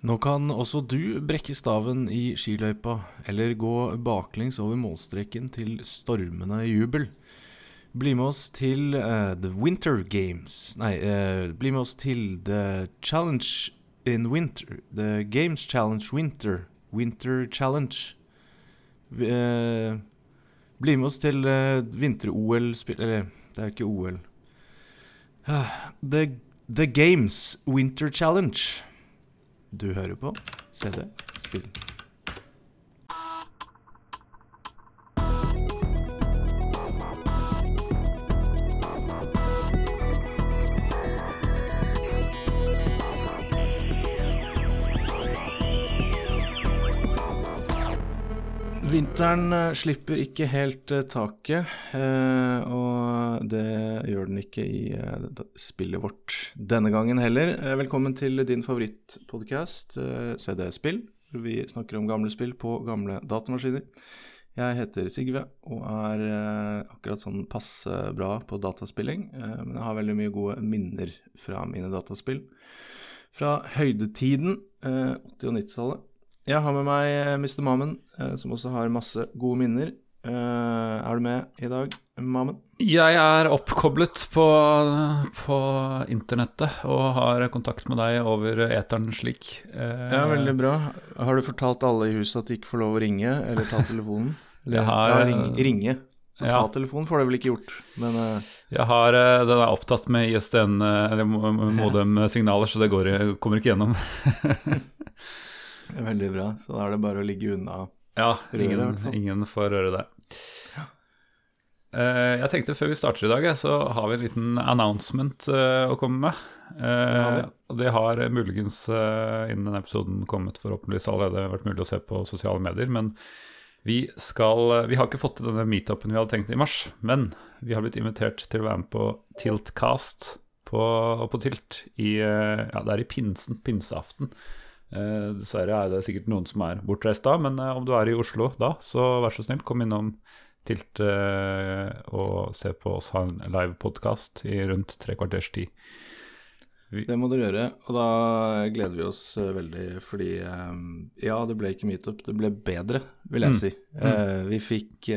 Nå kan også du brekke staven i skiløypa, eller gå baklengs over målstreken til stormende jubel. Bli med oss til uh, The Winter Games Nei, uh, bli med oss til The Challenge in Winter. The Games Challenge Winter. Winter Challenge. Eh, bli med oss til vinter-OL-spill Eller, det er ikke OL. Ah, The, The Games Winter Challenge. Du hører på CD Spill. Vinteren eh, slipper ikke helt eh, taket, eh, og det gjør den ikke i spillet vårt denne gangen heller. Velkommen til din favorittpodkast, CD-spill, hvor vi snakker om gamle spill på gamle datamaskiner. Jeg heter Sigve og er akkurat sånn passe bra på dataspilling, men jeg har veldig mye gode minner fra mine dataspill. Fra høydetiden, eh, 80- og 90-tallet. Jeg har med meg eh, Mr. Mammen, eh, som også har masse gode minner. Eh, er du med i dag, Mammen? Jeg er oppkoblet på, på internettet og har kontakt med deg over eteren slik. Ja, veldig bra. Har du fortalt alle i huset at de ikke får lov å ringe eller ta telefonen? Eller, Jeg har- ja, ringe. ringe. Ja. Ta telefonen får det vel ikke gjort, men Jeg har, Den er opptatt med ISDN, eller mo- mo- modem-signaler, så det går, kommer ikke gjennom. det er veldig bra. Så da er det bare å ligge unna. Ja, ingen, fall. ingen får røre det. Uh, jeg tenkte før vi starter i dag, eh, så har vi en liten announcement uh, å komme med. Uh, ja, vi. det har eh, muligens eh, innen denne episoden kommet forhåpentligvis allerede vært mulig å se på sosiale medier. Men vi skal eh, Vi har ikke fått til denne meetupen vi hadde tenkt i mars, men vi har blitt invitert til å være med på Tiltcast på, på Tilt i eh, Ja, det er i pinsen, pinseaften. Eh, dessverre er det sikkert noen som er bortreist da, men eh, om du er i Oslo da, så vær så snill, kom innom Tilt eh, og se på oss ha en live podkast i rundt tre kvarters tid. Det må dere gjøre, og da gleder vi oss veldig, fordi ja, det ble ikke meetup, det ble bedre, vil jeg Mm. si. Mm. vi fikk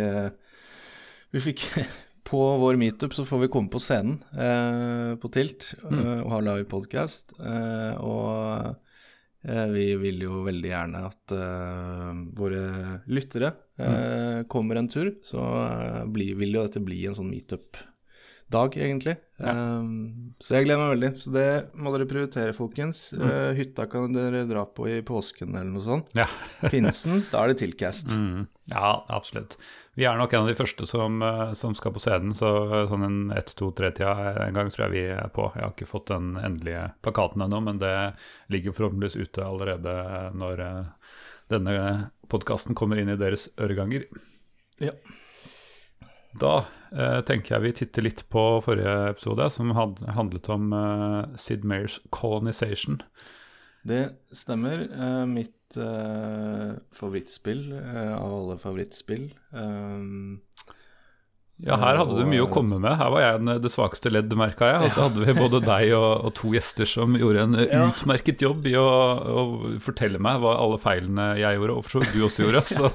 Vi fikk På vår meetup så får vi komme på scenen eh, på Tilt Mm. og ha live podcast, eh, og vi vil jo veldig gjerne at uh, våre lyttere eh, kommer en tur, så uh, bli, vil jo dette bli en sånn meetup-dag, egentlig. Ja. Um, så jeg gleder meg veldig. Så det må dere prioritere, folkens. Mm. Eh, hytta kan dere dra på i påsken eller noe sånt. Ja. Pinsen, da er det tilcast. Mm, ja, absolutt. Vi er nok en av de første som, eh, som skal på scenen, så eh, sånn en ett, to, tre-tida en gang tror jeg vi er på. Jeg har ikke fått den endelige plakaten ennå, men det ligger forhåpentligvis ute allerede når denne podkasten kommer inn i deres øreganger. Ja. Da eh, tenker jeg vi titter litt på forrige episode, som handlet om eh, Sid Meirs 'Colonization'. Det stemmer. Eh, mitt eh, favorittspill eh, av alle favorittspill. Um, Ja, her hadde du mye å komme med. Her var jeg det svakeste ledd, merka jeg. Og så hadde vi både deg og, og to gjester som gjorde en Ja. utmerket jobb i å, å fortelle meg hva alle feilene jeg gjorde, og for så vidt du også gjorde. Så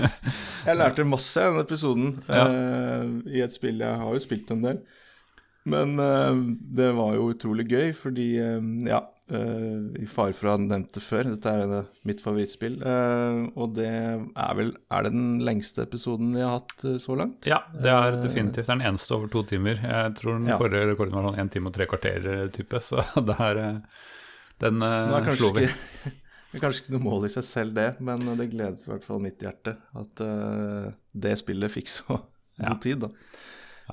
jeg lærte masse i den episoden Ja. uh, i et spill. Jeg har jo spilt en del. Men eh, det var jo utrolig gøy, fordi eh, ja eh, I fare for å ha nevnt det før, dette er jo mitt favorittspill. og det er vel Er det den lengste episoden vi har hatt så langt? ja, det er definitivt det er den eneste over to timer. Jeg tror den Ja. forrige rekorden var sånn én time og tre kvarter-type, så det er Den Så slo vi. ikke, det er kanskje ikke noe mål i seg selv, det, men det gledet i hvert fall mitt hjerte at det spillet fikk så Ja. god tid, da.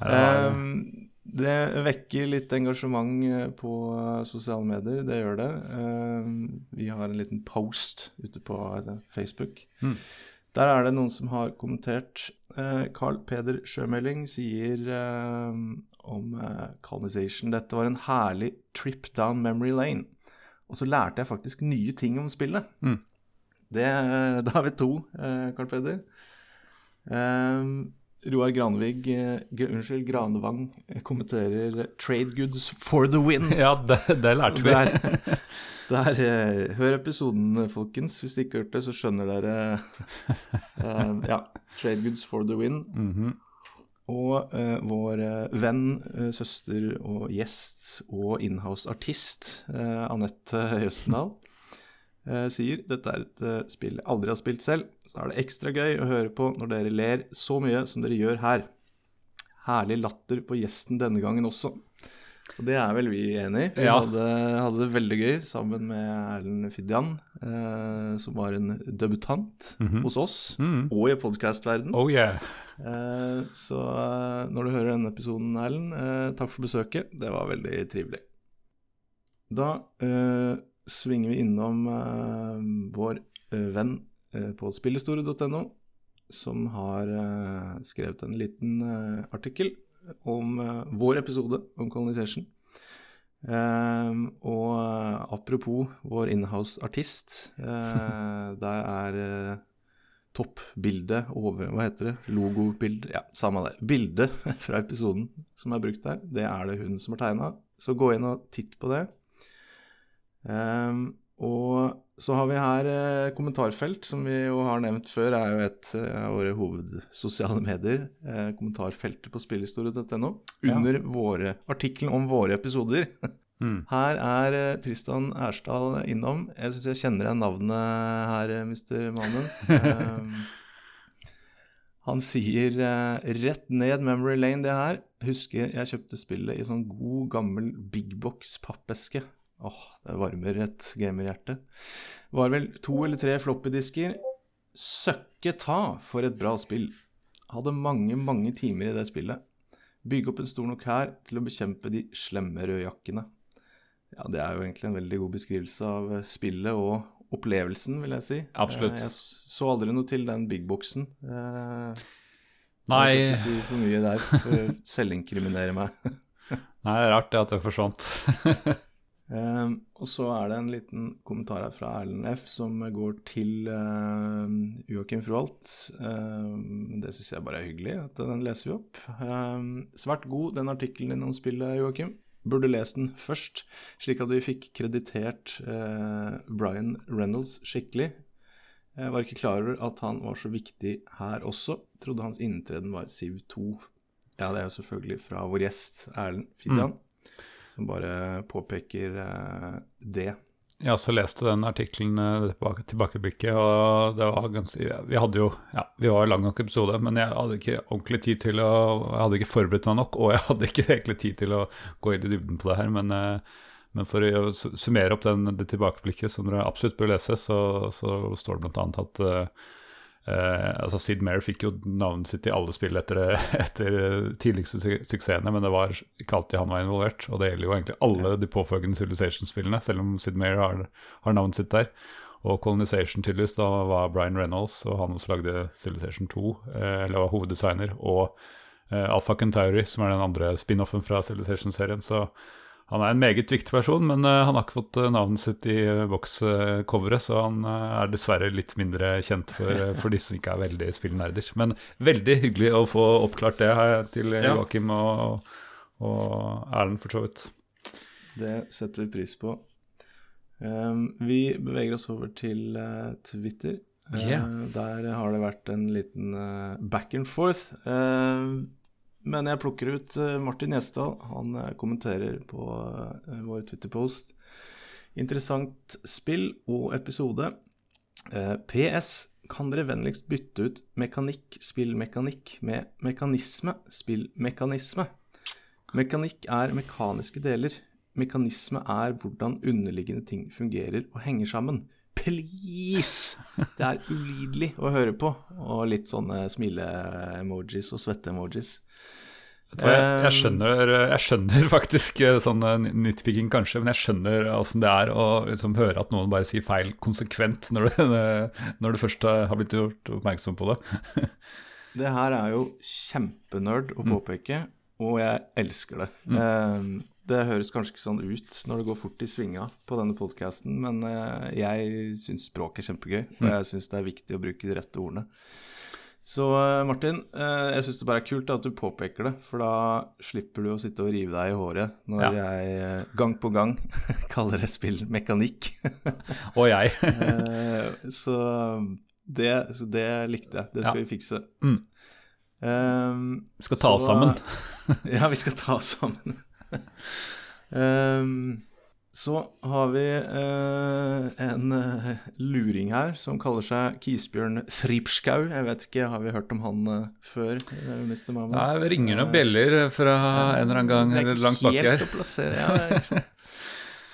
det var Ehm, det vekker litt engasjement eh, på eh, sosiale medier, det gjør det. Ehm, vi har en liten post ute på eh, Facebook. Mm. Der er det noen som har kommentert. Eh, Carl Peder Sjømelding sier eh, om eh, colonization Dette var en herlig trip down memory lane. Og så lærte jeg faktisk nye ting om spillet. Mm. Det, da har vi to, eh, Carl Peder. Roar Granvig, eh, unnskyld, Granevang eh, kommenterer 'Trade goods for the win'. Ja, det, det lærte vi. Der, der, eh, hør episoden, folkens. Hvis dere ikke har hørt det, så skjønner dere uh, Ja. 'Trade goods for the win'. Mhm. Og uh, vår venn, søster og gjest og inhouse-artist uh, Anette Jøstendal sier dette er et eh, spill jeg aldri har spilt selv, så er det ekstra gøy å høre på når dere ler så mye som dere gjør her. Herlig latter på gjesten denne gangen også. Og det er vel vi enig i. Vi Ja. hadde, hadde det veldig gøy sammen med Erlend Fidjan, eh, som var en debutant hos oss mm. og i podkastverdenen. Oh yeah. Eh, så eh, når du hører denne episoden, Erlend, eh, takk for besøket. Det var veldig trivelig. Da eh, svinger vi innom uh, vår uh, venn uh, på spillhistorie.no, som har skrevet en liten artikkel om vår episode om colonization. Og apropos vår inhouse-artist, der er toppbildet over Hva heter det? Logobilde? Ja, samme det. Bildet fra episoden som er brukt der, det er det hun som har tegna. Så gå inn og titt på det. Ehm, og så har vi her eh, kommentarfelt, som vi jo har nevnt før, er jo et eh, av våre hovedsosiale medier. Eh, kommentarfeltet på spillhistorie.no. Ja. Under våre artikkelen om våre episoder. Mm. Her er eh, Tristan Ersdal innom. Jeg syns jeg kjenner igjen navnet her, eh, Mr. Mannen. Ehm, han sier eh, rett ned memory lane, det her. Husker jeg kjøpte spillet i sånn god, gammel big box pappeske. Åh, det varmer et gamerhjerte. Var vel to eller tre floppydisker. Søkke ta for et bra spill. Hadde mange, mange timer i det spillet. Bygge opp en stor nok hær til å bekjempe de slemme rødjakkene. Ja, det er jo egentlig en veldig god beskrivelse av eh, spillet og opplevelsen, vil jeg si. Absolutt. Eh, Jeg så aldri noe til den bigboxen. Eh, Nei, Jeg skal ikke si for mye der for selvinkriminere meg. nei, det er rart det at det forsvant. Eh, og så er det en liten kommentar her fra Erlend F. som går til eh, Joakim Froholt. Eh, det syns jeg bare er hyggelig, at den leser vi opp. Eh, svært god den artikkelen din om spillet, Joakim. Burde lest den først, slik at vi fikk kreditert eh, Brian Reynolds skikkelig. Jeg var ikke klar over at han var så viktig her også. Trodde hans inntreden var Siv 2. Ja, det er jo selvfølgelig fra vår gjest Erlend Fidjan, som bare påpeker eh, det. Jeg også leste den artikkelen eh, tilbake, tilbakeblikket, og det var ganske Vi hadde jo Ja, vi var lang nok episode, men jeg hadde ikke ordentlig tid til å Jeg hadde ikke forberedt meg nok, og jeg hadde ikke egentlig tid til å gå inn i dybden på det her, men, eh, men for å summere opp den, det tilbakeblikket, som dere absolutt bør lese, så, så står det bl.a. at eh, eh, altså Sid Meyer fikk jo navnet sitt i alle spill etter, etter tidligste su- suksessene, men det var ikke alltid han var involvert. Og det gjelder jo egentlig alle de påfølgende Civilization-spillene, selv om Sid Meyer har, har navnet sitt der. Og Colonization tydeligvis, da var Brian Reynolds, og han også lagde Civilization 2, uh, eller var hoveddesigner, og uh, Alpha Centauri, som er den andre spin-offen fra Civilization-serien. Så han er en meget viktig person, men eh, han har ikke fått eh, navnet sitt i uh, bokscoveret, så han eh, er dessverre litt mindre kjent for, for de som ikke er veldig spillnerder. Men veldig hyggelig å få oppklart det her til eh, Joakim og, og Erlend, for så vidt. Det setter vi pris på. Um, vi beveger oss over til eh, Twitter. Eh, Yeah. Der har det vært en liten eh, back and forth. Men jeg plukker ut eh, Martin Gjesdal. Han eh, kommenterer på eh, vår Twitter-post. Interessant spill og episode. PS. Kan dere vennligst bytte ut mekanikk, spillmekanikk med mekanisme, spillmekanisme? Mekanikk er mekaniske deler. Mekanisme er hvordan underliggende ting fungerer og henger sammen. Please! Det er ulidelig å høre på. Og litt sånne smile-emojis og svette-emojis. Jeg, jeg, skjønner, jeg skjønner faktisk eh, sånn eh, nitpicking, kanskje, men jeg skjønner åssen det er å liksom høre at noen bare sier feil konsekvent når du, når du først har blitt gjort oppmerksom på det. Det her er jo kjempenerd å påpeke, og jeg elsker det. Eh, Det høres kanskje ikke sånn ut når det går fort i svinga på denne podkasten, men eh, jeg syns språk er kjempegøy, og jeg syns det er viktig å bruke de rette ordene. Så eh, Martin, eh, jeg syns det bare er kult at du påpeker det, for da slipper du å sitte og rive deg i håret når Ja. jeg eh, gang på gang kaller det spill mekanikk. Og jeg. Så, det, så det likte jeg. Det skal Ja. vi fikse. Mm. Um, Vi skal ta oss sammen. ja, vi skal ta oss sammen. Ehm, så har vi eh, en eh, luring her som kaller seg Kisbjørn Fripskau. Jeg vet ikke, har vi hørt om han eh, før, uh, vi Mamma? Det ringer noen bjeller fra en eller annen gang er eller langt baki her. å plassere, ja, det er ikke sant.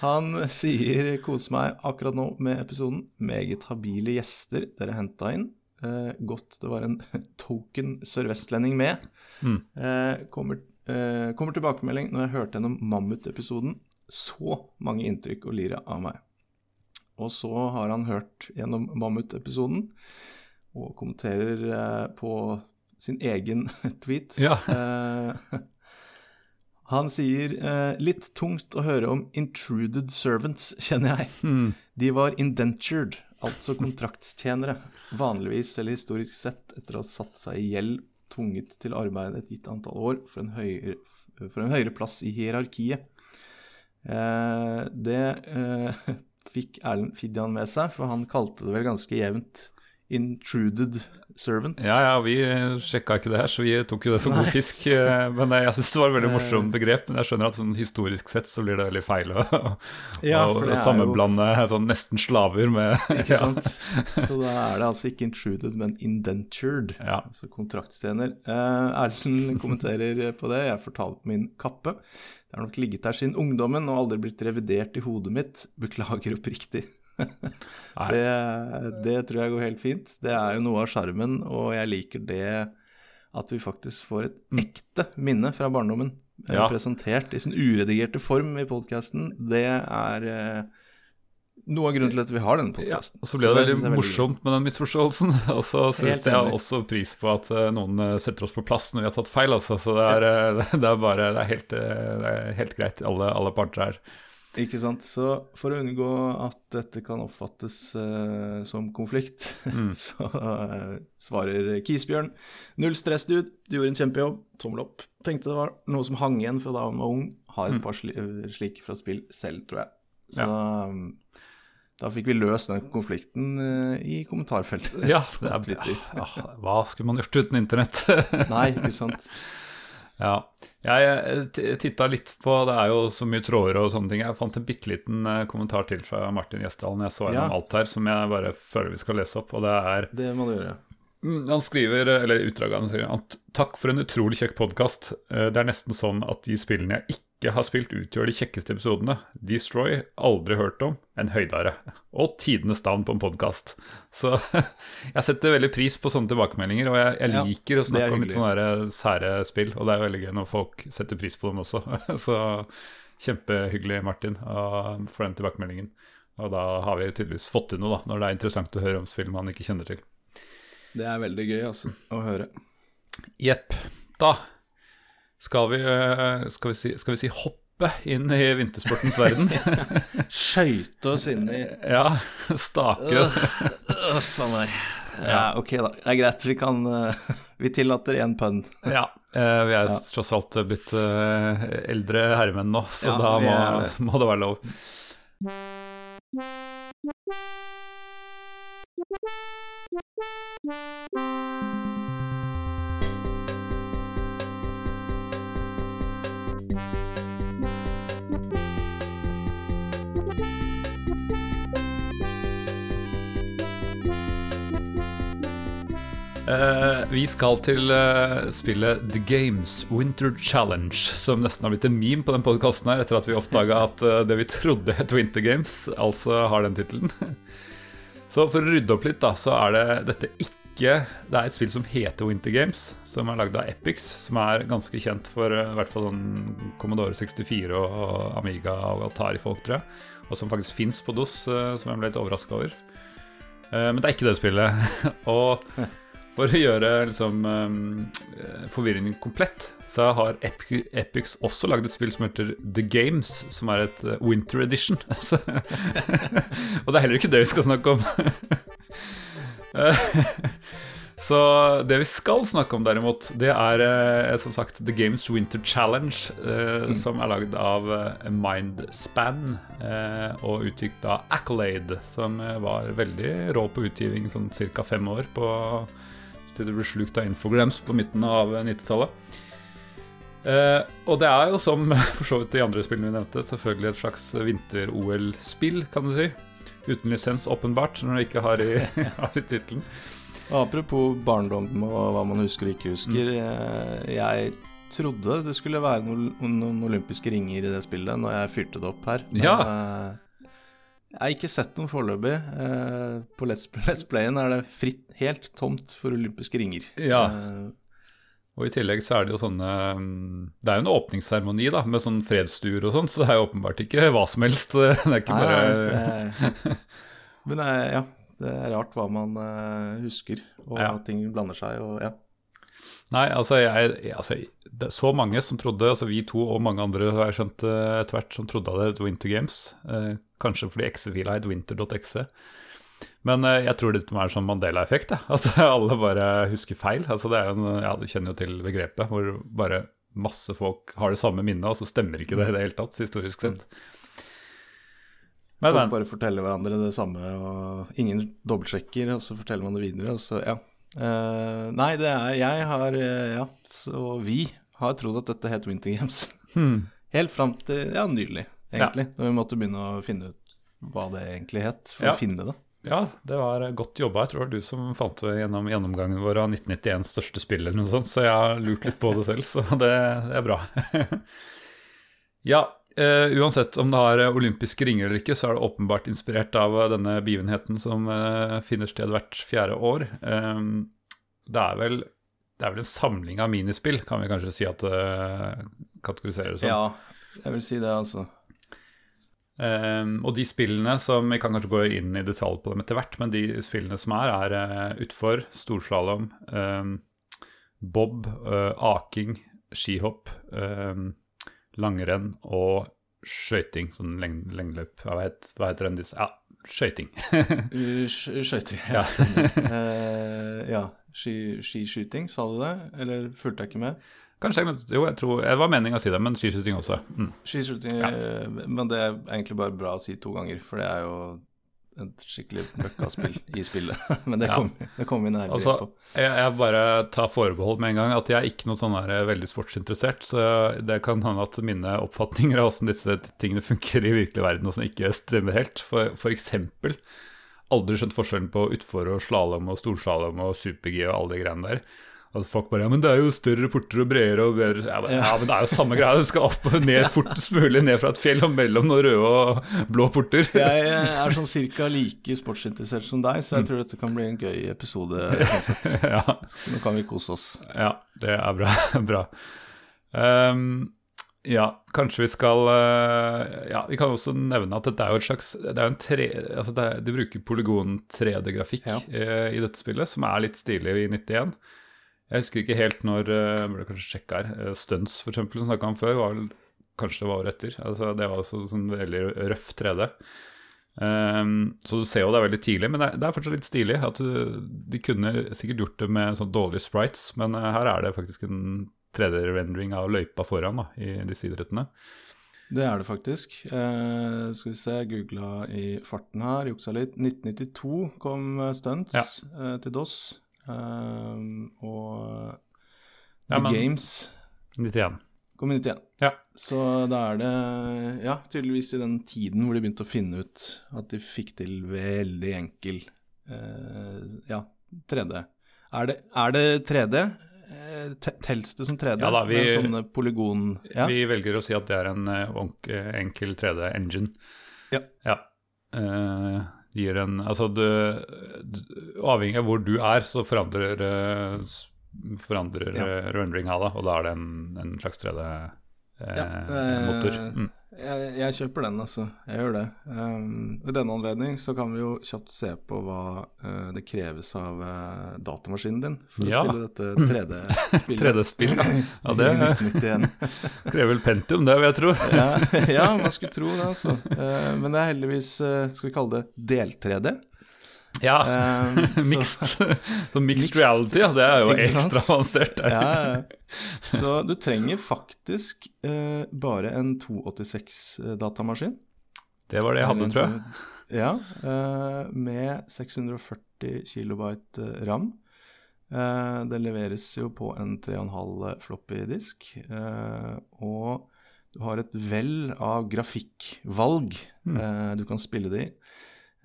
Han sier 'kose meg akkurat nå med episoden'. Meget habile gjester dere henta inn. Eh, godt det var en token sørvestlending med. Mm. Eh, kommer, eh, kommer tilbakemelding når jeg hørte gjennom Mammut-episoden. Så mange inntrykk å lire av meg. Og så har han hørt gjennom Mammut-episoden og kommenterer eh, på sin egen tweet. Ja. Eh, han sier eh, litt tungt å høre om intruded servants, kjenner jeg. Mm. De var indentured, altså kontraktstjenere. Vanligvis eller historisk sett etter å ha satt seg i gjeld, tvunget til arbeid et gitt antall år for en høyere, for en høyere plass i hierarkiet. Eh, det eh, fikk Erlend Fidjan med seg, for han kalte det vel ganske jevnt intruded servants. Ja, ja, vi sjekka ikke det her, så vi tok jo det for god fisk. eh, Men jeg syns det var et veldig morsomt begrep. Men jeg skjønner at sånn historisk sett så blir det veldig feil å, Ja, å det er jo- sammenblande sånn nesten slaver med Ikke sant? Så da er det altså ikke intruded, men indentured. Ja. Altså kontraktstjener. Eh, Erlend kommenterer på det. Jeg fortalte min kappe. Det har nok ligget der siden ungdommen og aldri blitt revidert i hodet mitt. Beklager oppriktig. Det, det tror jeg går helt fint. Det er jo noe av sjarmen, og jeg liker det at vi faktisk får et ekte minne fra barndommen eh, Mm. Ja. presentert i sin uredigerte form i podkasten. Det er eh, noe av grunnen til at vi har denne Ja, podkasten. og så ble det veldig morsomt med den misforståelsen. Og så setter jeg også pris på at eh, noen setter oss på plass når vi har tatt feil. Altså. Så det er, det er bare det er helt, det er helt greit, alle, alle parter her. Ikke sant. Så for å unngå at dette kan oppfattes uh, som konflikt, Mm. så uh, svarer Kisbjørn Null stress, dude. Du gjorde en kjempejobb. Tommel opp. Tenkte det var noe som hang igjen fra da han var ung. Har et par sli slike fra spill selv, tror jeg. Så um, da fikk vi løst den konflikten uh, i kommentarfeltet. Ja, det er, ja, hva skulle man gjort uten internett? Nei, ikke sant. Ja. Jeg titta litt på Det er jo så mye tråder og sånne ting. Jeg fant en bitte liten eh, kommentar til fra Martin Gjesdalen. Jeg så gjennom Ja. alt her, som jeg bare føler vi skal lese opp. Og det er Det må du gjøre. Mm, Han skriver, eller utdraget han sier at takk for en utrolig kjekk podkast. Det er nesten sånn at de spillene jeg ikke har spilt, utgjør de kjekkeste episodene. Destroy, aldri hørt om, en høydare. Og tidenes navn på en podkast. Så jeg setter veldig pris på sånne tilbakemeldinger, og jeg, jeg Ja, liker å er snakke om litt sånne sære spill, og det er veldig gøy når folk setter pris på dem også. Så kjempehyggelig, Martin, for den tilbakemeldingen. Og da har vi tydeligvis fått til noe, da, når det er interessant å høre om spill man ikke kjenner til. Det er veldig gøy, altså, å høre. Jepp. Da skal vi, øh, skal, vi si, skal vi si hoppe inn i vintersportens verden. Skøyte oss inn i ja, stake. Uff a meg. Ja, ok, da. Det er greit. Vi kan eh, Vi tillater én pønn. Ja, øh, vi er tross alt blitt eldre herremenn nå, så Ja, da må, det. må det være lov. Eh, vi skal til uh, spillet The Games Winter Challenge, som nesten har blitt en meme på den podkasten her, etter at vi oppdaga at uh, det vi trodde het Winter Games, altså har den tittelen. Så for å rydde opp litt, da, så er det dette ikke Det er et spill som heter Winter Games, som er lagd av Epix, som er ganske kjent for i hvert fall sånn Commodore 64 og, og Amiga og Atari-folk, tror jeg. Og som faktisk fins på DOS, som jeg ble litt overraska over. Men det er ikke det spillet. og for å gjøre liksom, um, forvirringen komplett, så har Epix også lagd et spill som heter The Games, som er et uh, winter edition. Og det er heller ikke det vi skal snakke om. Eh, Så det vi skal snakke om, derimot, det er eh, som sagt The Games Winter Challenge, eh, Mm. som er lagd av eh, Mindspan eh, og utgitt av Accolade, som eh, var veldig rå på utgiving sånn ca. fem år på til det ble slukt av Infograms på midten av 90-tallet. Eh, og det er jo som for så vidt de andre spillene vi nevnte, selvfølgelig et slags vinter-OL-spill, kan du si. Uten lisens, åpenbart, når det ikke har i, har i tittelen. Apropos barndom og hva man husker og ikke husker. Mm. eh, Jeg trodde det skulle være noen, noen olympiske ringer i det spillet når jeg fyrte det opp her. Men Ja. Jeg har ikke sett noen foreløpig. Eh, På Let's, Let's Playen er det fritt, helt tomt for olympiske ringer. Ja. Eh, Og i tillegg så er det jo sånne mm, Det er jo en åpningsseremoni da, med sånn fredsstuer og sånn, så det er jo åpenbart ikke hva som helst. Det er ikke Nei, bare det, men eh, ja, det er rart hva man eh, husker, og Ja. at ting blander seg. Og, ja. Nei, altså, jeg, altså det er så mange som trodde, altså vi to og mange andre har jeg skjønt eh, etter hvert, som trodde det var Winter Games. Eh, kanskje fordi exe-fila het winter.exe. Men eh, jeg tror det må være sånn Mandela-effekt, at alle bare husker feil. Altså, det er en, ja, Du kjenner jo til begrepet hvor bare masse folk har det samme minnet, og så stemmer ikke det i det hele tatt, historisk sett. Men, Folk bare forteller hverandre det samme, og ingen dobbeltsjekker, og så forteller man det videre, og så ja. Uh, nei, det er Jeg har eh, Ja, så vi har trodd at dette het Winter Games. hmm. Helt fram til ja, nylig, egentlig. Ja. vi måtte begynne å finne ut hva det egentlig het, for Ja. å finne det. Ja, det var godt jobba. Jeg tror det var du som fant det gjennom gjennomgangen vår av 1991s største spill, eller noe sånt, så jeg har lurt litt på det selv, så det, det er bra. ja, uh, uansett om det har olympiske ringer eller ikke, så er det åpenbart inspirert av eh, denne begivenheten som uh, finner sted hvert fjerde år. Um, det er vel det er vel en samling av minispill, kan vi kanskje si at det kategoriseres som. Ja, jeg vil si det, altså. Ehm, og de spillene som Vi kan kanskje gå inn i detalj på dem etter hvert, men de spillene som er, er uh, utfor, storslalåm, um, bob, uh, aking, skihopp, um, langrenn og skøyting. Sånn leng lengdeløp. Hva, heter, hva heter den? disse? Ja, skøyting. Uh, Skøyter. Ja. Eh, ja. Skiskyting, sa du det? Eller fulgte jeg ikke med? Kanskje jeg Jo, jeg tror Det var meningen å si det, men skiskyting også. Mm. Skiskyting, Ja. eh, men det er egentlig bare bra å si to ganger, for det er jo et skikkelig møkkaspill i spillet. Men det Ja. kommer det kom vi nærmere Altså, på. jeg, jeg bare tar forbehold med en gang at jeg er ikke noe sånn der veldig sportsinteressert, så det kan hende at mine oppfatninger av hvordan disse tingene funker i virkelig verden, og som ikke stemmer helt. For, for eksempel aldri skjønt forskjellen på utfor og slalåm og storslalåm og super-G og alle de greiene der. At folk bare Ja, men det er jo større porter og bredere og bedre ja men, Ja, men det er jo samme greia. Du skal opp og ned fortest mulig ned fra et fjell og mellom noen røde og blå porter. Jeg er sånn cirka like sportsinteressert som deg, så jeg tror dette kan bli en gøy episode. ja. Nå kan vi kose oss. Ja, det er bra. bra. Um, ja, kanskje vi skal eh, Ja, vi kan også nevne at dette er jo et slags Det er en tre... Altså det er, de bruker polygon 3D-grafikk Ja. i dette spillet, som er litt stilig i 91. Jeg husker ikke helt når uh, Jeg burde kanskje sjekke her. Uh, Stunts, for eksempel, som snakka om før, var vel kanskje det var året etter. Altså, det var også sånn veldig røff 3D. Um, så du ser jo det er veldig tidlig, men det er, det er fortsatt litt stilig. At du, de kunne sikkert gjort det med sånn dårlige sprites, men eh, her er det faktisk en 3D-rendering av løypa foran da, i disse idrettene. Det er det faktisk. Eh, skal vi se, googla i farten her, juksa litt. 1992 kom eh, Stunts Ja. eh, til DOS. Eh, og Ja, The men- Games 91. kom i 91. Ja. Så da er det ja, tydeligvis i den tiden hvor de begynte å finne ut at de fikk til veldig enkel uh, ja, 3D. Er det, er det 3D? Eh, Tels det som 3D? Ja da, vi- sånne polygon... Ja. Vi velger å si at det er en eh, eh, enkel 3D-engine. Ja. ja. Eh, gir en Altså, du, Avhengig av hvor du er, så forandrer uh, forandrer Ja. ja. rendering av det, og da er det en, en slags 3D-motor. eh, mm. Jeg, jeg kjøper den, altså. Jeg gjør det. Um, I denne anledning så kan vi jo kjapt se på hva uh, det kreves av uh, datamaskinen din for Ja. å spille dette 3D-spillet. 3D-spill, ja. ja. Det krever vel Pentium, det vil jeg tro. ja, ja, man skulle tro det, altså. Uh, men det er heldigvis, skal vi kalle det del-3D. Ja. Um, mixed. Så mixed Mixed. reality, ja. Det er jo ekstra avansert. ja. Så du trenger faktisk uh, bare en 286-datamaskin. Det var det jeg hadde, tror jeg. Ja, uh, med 640 kilobyte eh, ram. Uh, det leveres jo på en 3,5 floppy disk. Og du har et vell av grafikkvalg eh, du kan spille det i.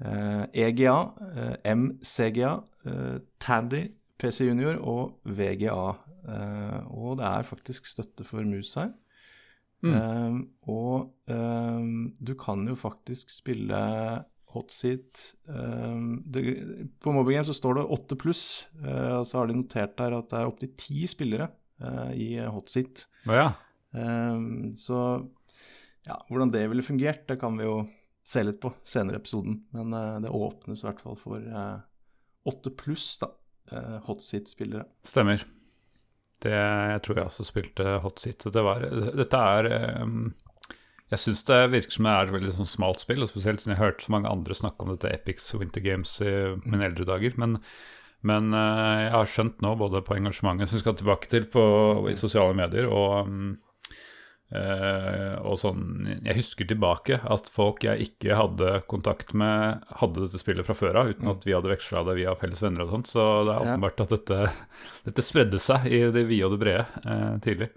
Eh, EGA, eh, MCGA, eh, Tandy, PC Junior og VGA. Eh, og det er faktisk støtte for mus her. Eh, og du kan jo faktisk spille hotseat det- På Mobbygame så står det 8 pluss, eh, og så har de notert der at det er opptil ti spillere eh, i hotseat. Oh, ja. Um, så ja, hvordan det ville fungert, det kan vi jo se litt på senere i episoden. Men eh, det åpnes i hvert fall for åtte 8 pluss, da. Uh, hotseat-spillere. Stemmer. Det, jeg tror jeg også spilte hot seat. Det var, dette er um, Jeg syns det virker som det er et veldig sånn smalt spill, og spesielt siden jeg har hørt så mange andre snakke om dette Epics Winter Games i mine eldre dager. Men, men uh, jeg har skjønt nå, både på engasjementet som vi skal tilbake til på, i sosiale medier, og um, Eh, og sånn, Jeg husker tilbake at folk jeg ikke hadde kontakt med, hadde dette spillet fra før av, uten at vi hadde veksla det via felles venner og sånt. Så det er åpenbart at dette, dette spredde seg i det vide og det brede uh, tidlig.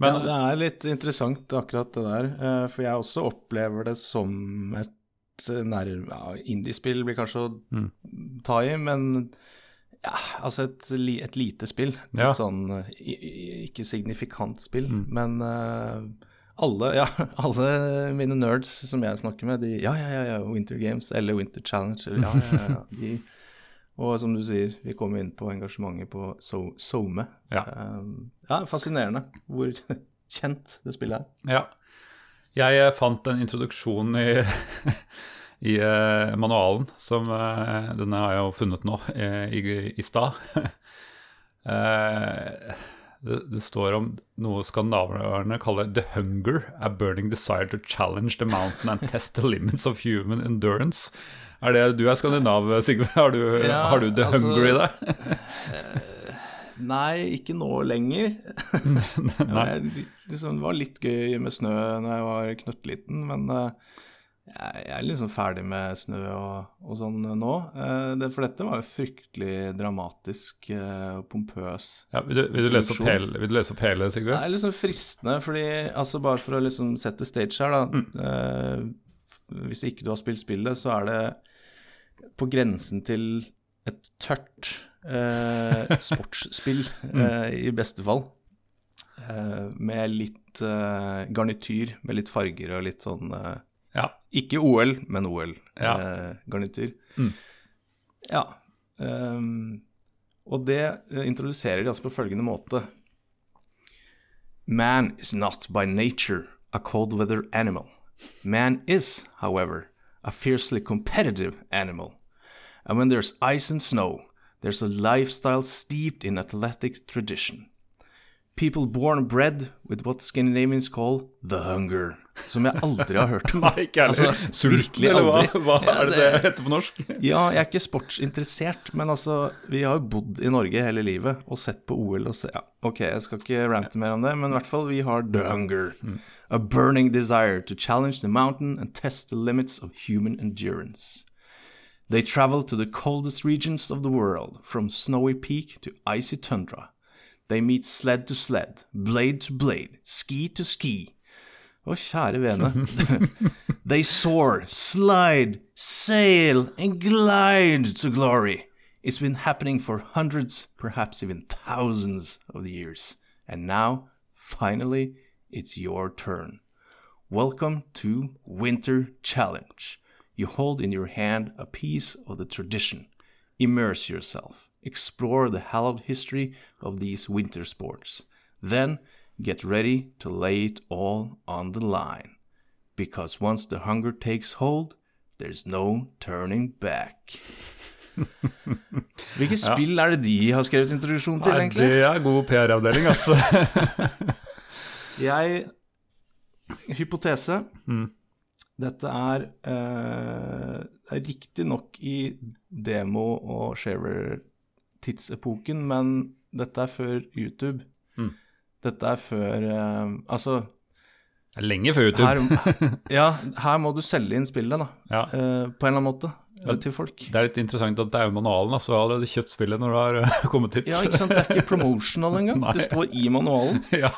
Men ja, det er litt interessant akkurat det der, uh, for jeg også opplever det som et nær... Ja, Indiespill blir kanskje å Mm. ta i, men ja, altså et, et lite spill. Et Ja. sånn ikke signifikant spill, Mm. men uh, alle, ja, alle mine nerds som jeg snakker med, de Ja, ja, ja, ja Winter Games eller Winter Challenge eller ja, ja, ja. De, og som du sier, vi kommer inn på engasjementet på So- SoMe. Ja. Um, ja, fascinerende hvor kjent det spillet er. ja. Jeg eh, fant en introduksjon i, i eh, manualen, som eh, Denne har jeg jo funnet nå, eh, i, i stad. Eh, det, det står om noe skandinaverne kaller 'the hunger', a burning desire to challenge the mountain and test the limits of human endurance. Er det, Du er skandinav, Sigve. Har du, Ja, har du 'the altså- hunger' i deg? Nei, ikke nå lenger. det liksom, det var litt gøy med snø når jeg var knøttliten, men eh, jeg, er liksom ferdig med snø og, og sånn nå. Eh, det, for dette var jo fryktelig dramatisk eh, og pompøs. Ja, vil, du, vil, du lese opp hele, vil du lese opp hele, Det Sigve? er liksom fristende, fordi altså bare for å liksom sette stage her, da. eh, hvis ikke du har spilt spillet, så er det på grensen til et tørt eh, sportsspill, eh, i beste fall. Eh, med litt garnityr, med litt farger og litt sånn eh, Ja. Ikke OL, men OL-garnityr. Mm. Ja. Um, og det eh, introduserer de altså på følgende måte. Man is not by nature a cold weather animal. Man is, however, a fiercely competitive animal. And when there's ice and snow, there's a lifestyle steeped in athletic tradition. People born bred with what Scandinavians call the hunger. Som jeg aldri har hørt om. Nei, ikke heller. Altså, Sulten, eller hva, hva Ja, er det det heter på norsk? Ja, jeg er ikke sportsinteressert, men altså, vi har jo bodd i Norge hele livet og sett på OL og se Ja, ok, jeg skal ikke rante mer om det, men i hvert fall, vi har the hunger. A burning desire to challenge the mountain and test the limits of human endurance. They travel to the coldest regions of the world, from snowy peak to icy tundra. They meet sled to sled, blade to blade, ski to ski. Å, kjære vene. they soar, slide, sail, and glide to glory. It's been happening for hundreds, perhaps even thousands of years. And now, finally, it's your turn. Welcome to Winter Challenge. You hold in your hand a piece of the tradition. Immerse yourself. Explore the hallowed history of these winter sports. Then get ready to lay it all on the line. Because once the hunger takes hold, there's no turning back. Hvilke spill er det de har skrevet introduksjon til, Nei, egentlig? det er god PR-avdeling, altså. Jeg Hypotese. Mm. Dette er eh, riktignok i demo- og sharer-tidsepoken, men dette er før YouTube. Mm. Dette er før eh, Altså, Det er lenge før YouTube. her, ja, her må du selge inn spillet, da. Ja. eh, på en eller annen måte. Ja, til folk. Det er litt interessant at det er jo manualen, Altså, så du har allerede kjøpt spillet når du har eh, kommet hit. Ja, ikke sant. Det er ikke promotional engang. Det står i manualen. ja.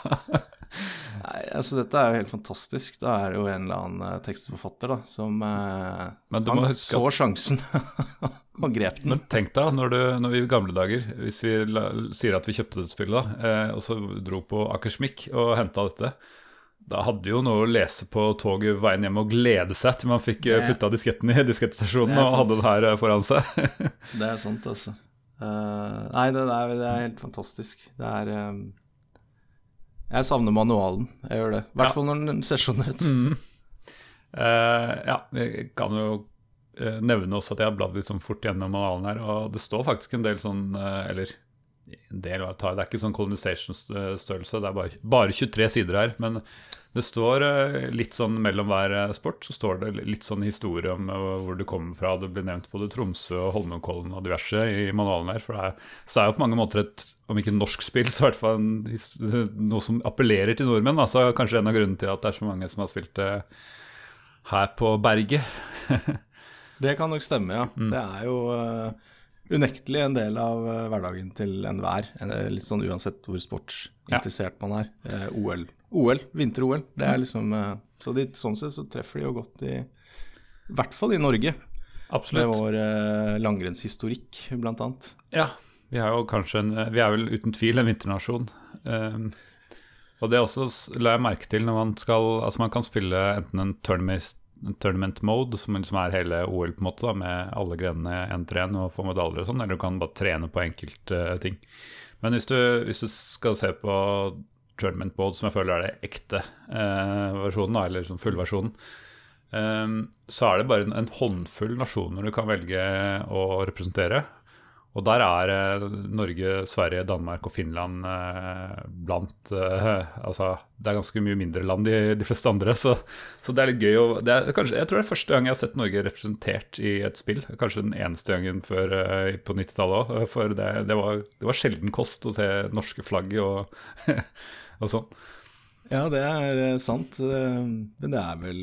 Nei, altså Dette er jo helt fantastisk. Da er det jo en eller annen eh, tekstforfatter da som eh, Men du må Han huske så sjansen og grep den. Men tenk deg, når, du, når vi i gamle dager, hvis vi la, sier at vi kjøpte dette spillet, da, eh, og så dro på Akersmik og henta dette, da hadde jo noe å lese på toget veien hjem og glede seg til man fikk eh, Det- putta disketten i diskettstasjonen og hadde det her foran seg. Det er sant, altså. Uh, nei, det er, det er helt fantastisk. Det er eh, Jeg savner manualen. Jeg gjør det. I hvert Ja. fall når den ser sånn ut. Mm. Uh, ja, jeg kan jo eh, nevne også at jeg har bladd litt sånn fort gjennom manualen her, og det står faktisk en del sånn eh, Eller en del, det er ikke sånn colonization-størrelse, det er bare, bare 23 sider her. Men det står eh, litt sånn mellom hver eh, sport, så står det litt sånn historie om eh, hvor du kommer fra. Det blir nevnt både Tromsø og Holmenkollen og diverse i manualen her. For det er, så er jo på mange måter et, om ikke norsk spill, så i hvert fall noe som appellerer til nordmenn. Altså kanskje en av grunnene til at det er så mange som har spilt det her på berget. Det kan nok stemme, ja. Mm. Det er jo unektelig en del av hverdagen til enhver. En- Litt sånn uansett hvor sportsinteressert man er. Eh, OL, OL vinter-OL. Det er liksom eh, Så de, sånn sett så treffer de jo godt i I hvert fall i Norge, Absolutt. med vår eh, langrennshistorikk, blant annet. Ja, vi er jo kanskje en, Vi er vel uten tvil en vinternasjon. Um, og det også la jeg merke til når man skal Altså man kan spille enten en tournament, en tournament mode, som liksom er hele OL, på en måte, da, med alle grenene én til én og få medaljer og sånn, eller du kan bare trene på enkelte ting. Men hvis du, hvis du skal se på tournament mode, som jeg føler er det ekte eh, versjonen, eller sånn fullversjonen, eh, så er det bare en, en håndfull nasjoner du kan velge å representere. Og der er eh, Norge, Sverige, Danmark og Finland eh, blant eh, Altså, det er ganske mye mindre land de, de fleste andre, så, så det er litt gøy å Jeg tror det er første gang jeg har sett Norge representert i et spill. Kanskje den eneste gangen før eh, på 90-tallet òg, for det, det, var, det var sjelden kost å se norske flagg og, og sånn. Ja, det er eh, sant. eh, Men det er vel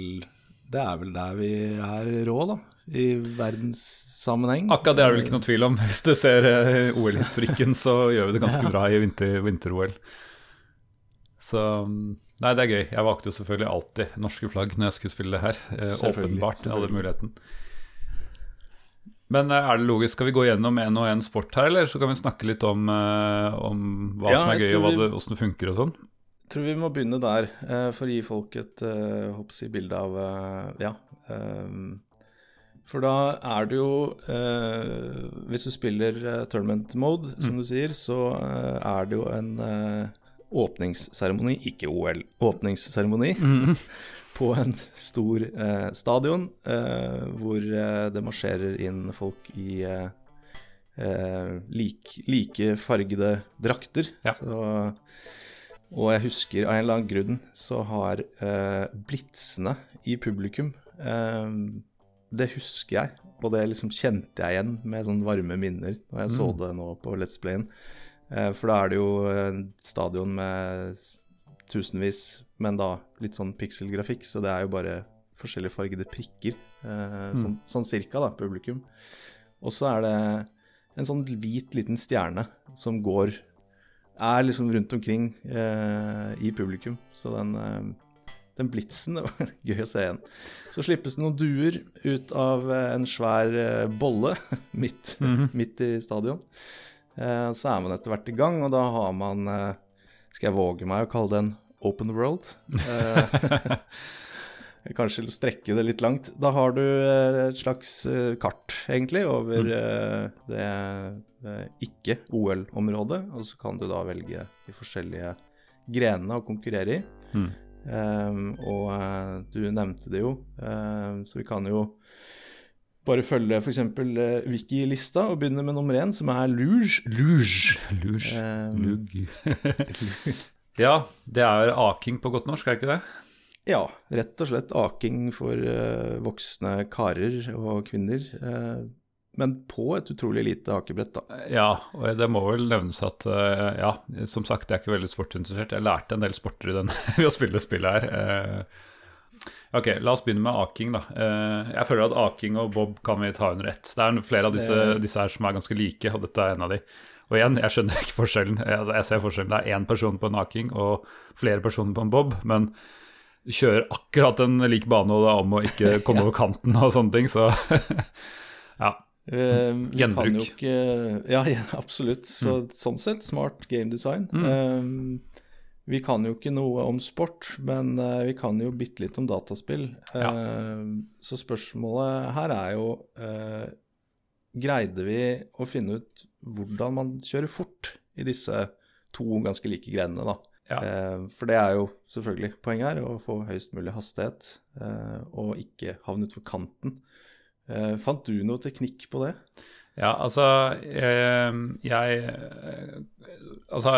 Det er vel der vi er rå, da. I verdenssammenheng. Akkurat det er det vel ikke noe tvil om. Hvis du ser eh, OL-historikken, så gjør vi det ganske bra i vinter- vinter-OL. så Nei, det er gøy. Jeg valgte jo selvfølgelig alltid norske flagg når jeg skulle spille det her. Åpenbart. Jeg hadde muligheten. Men eh, er det logisk, skal vi gå gjennom én og én sport her, eller så kan vi snakke litt om, eh, om hva Ja, som er gøy, og vi- det, hvordan det funker og sånn? Jeg tror vi må begynne der, eh, for å gi folk et hoppsi, bilde av Ja. For da er det jo eh, Hvis du spiller tournament mode, som du sier, så er det jo en åpningsseremoni, ikke OL, åpningsseremoni, på en stor eh, stadion eh, hvor eh, det marsjerer inn folk i eh, eh, lik, like fargede drakter. Ja. Så, og jeg husker av en eller annen grunn så har eh, blitsene i publikum Det husker jeg, og det liksom kjente jeg igjen med sånne varme minner når jeg så det nå på Let's Playen. Eh, for da er det jo stadion med tusenvis, men da litt sånn pikselgrafikk, så det er jo bare forskjellige fargede prikker. Eh, sånn, sånn cirka, da, publikum. Og så er det en sånn hvit liten stjerne som går Er liksom rundt omkring eh, i publikum. Så den, eh, den blitsen Det var gøy å se igjen. Så slippes det noen duer ut av eh, en svær eh, bolle midt, midt i stadion. Eh, så er man etter hvert i gang, og da har man Skal jeg våge meg å kalle det en open world? Eh, Kanskje strekke det litt langt. Da har du eh, et slags eh, kart, egentlig, over eh, det ikke-OL-området. Og så kan du da velge de forskjellige grenene å konkurrere i. Mm. Ehm, og du nevnte det jo, ehm, så vi kan jo bare følge f.eks. Uh, Wiki-lista og begynne med nummer én, som er luge. Luge. Luge. Ehm, Lugg. ja, det er aking på godt norsk, er det ikke det? Ja, rett og slett aking for uh, voksne karer og kvinner. Uh, men på et utrolig lite akebrett, da. Ja, og det må vel nevnes at uh, ja, som sagt, jeg er ikke veldig sportsinteressert. Jeg lærte en del sporter i den ved å spille spillet her. Ok, la oss begynne med aking, da. Jeg føler at aking og bob kan vi ta under ett. Det er flere av disse, disse her som er ganske like, og dette er en av de. Og igjen, jeg skjønner ikke forskjellen. Jeg, altså, jeg ser forskjellen. Det er én person på en aking og flere personer på en bob, men du kjører akkurat en lik bane, og det er om å ikke komme over kanten og sånne ting, så ja. Uh, Gjenbruk. Ikke, ja, ja, absolutt. Så, mm. Sånn sett smart game design. Mm. Uh, vi kan jo ikke noe om sport, men uh, vi kan jo bitte litt om dataspill. Ja. så spørsmålet her er jo Greide vi å finne ut hvordan man kjører fort i disse to ganske like grenene, da? Ja. Eh, for det er jo selvfølgelig poenget her, å få høyest mulig hastighet eh, og ikke havne utfor kanten. Eh, fant du noe teknikk på det? Ja, altså jeg, Altså,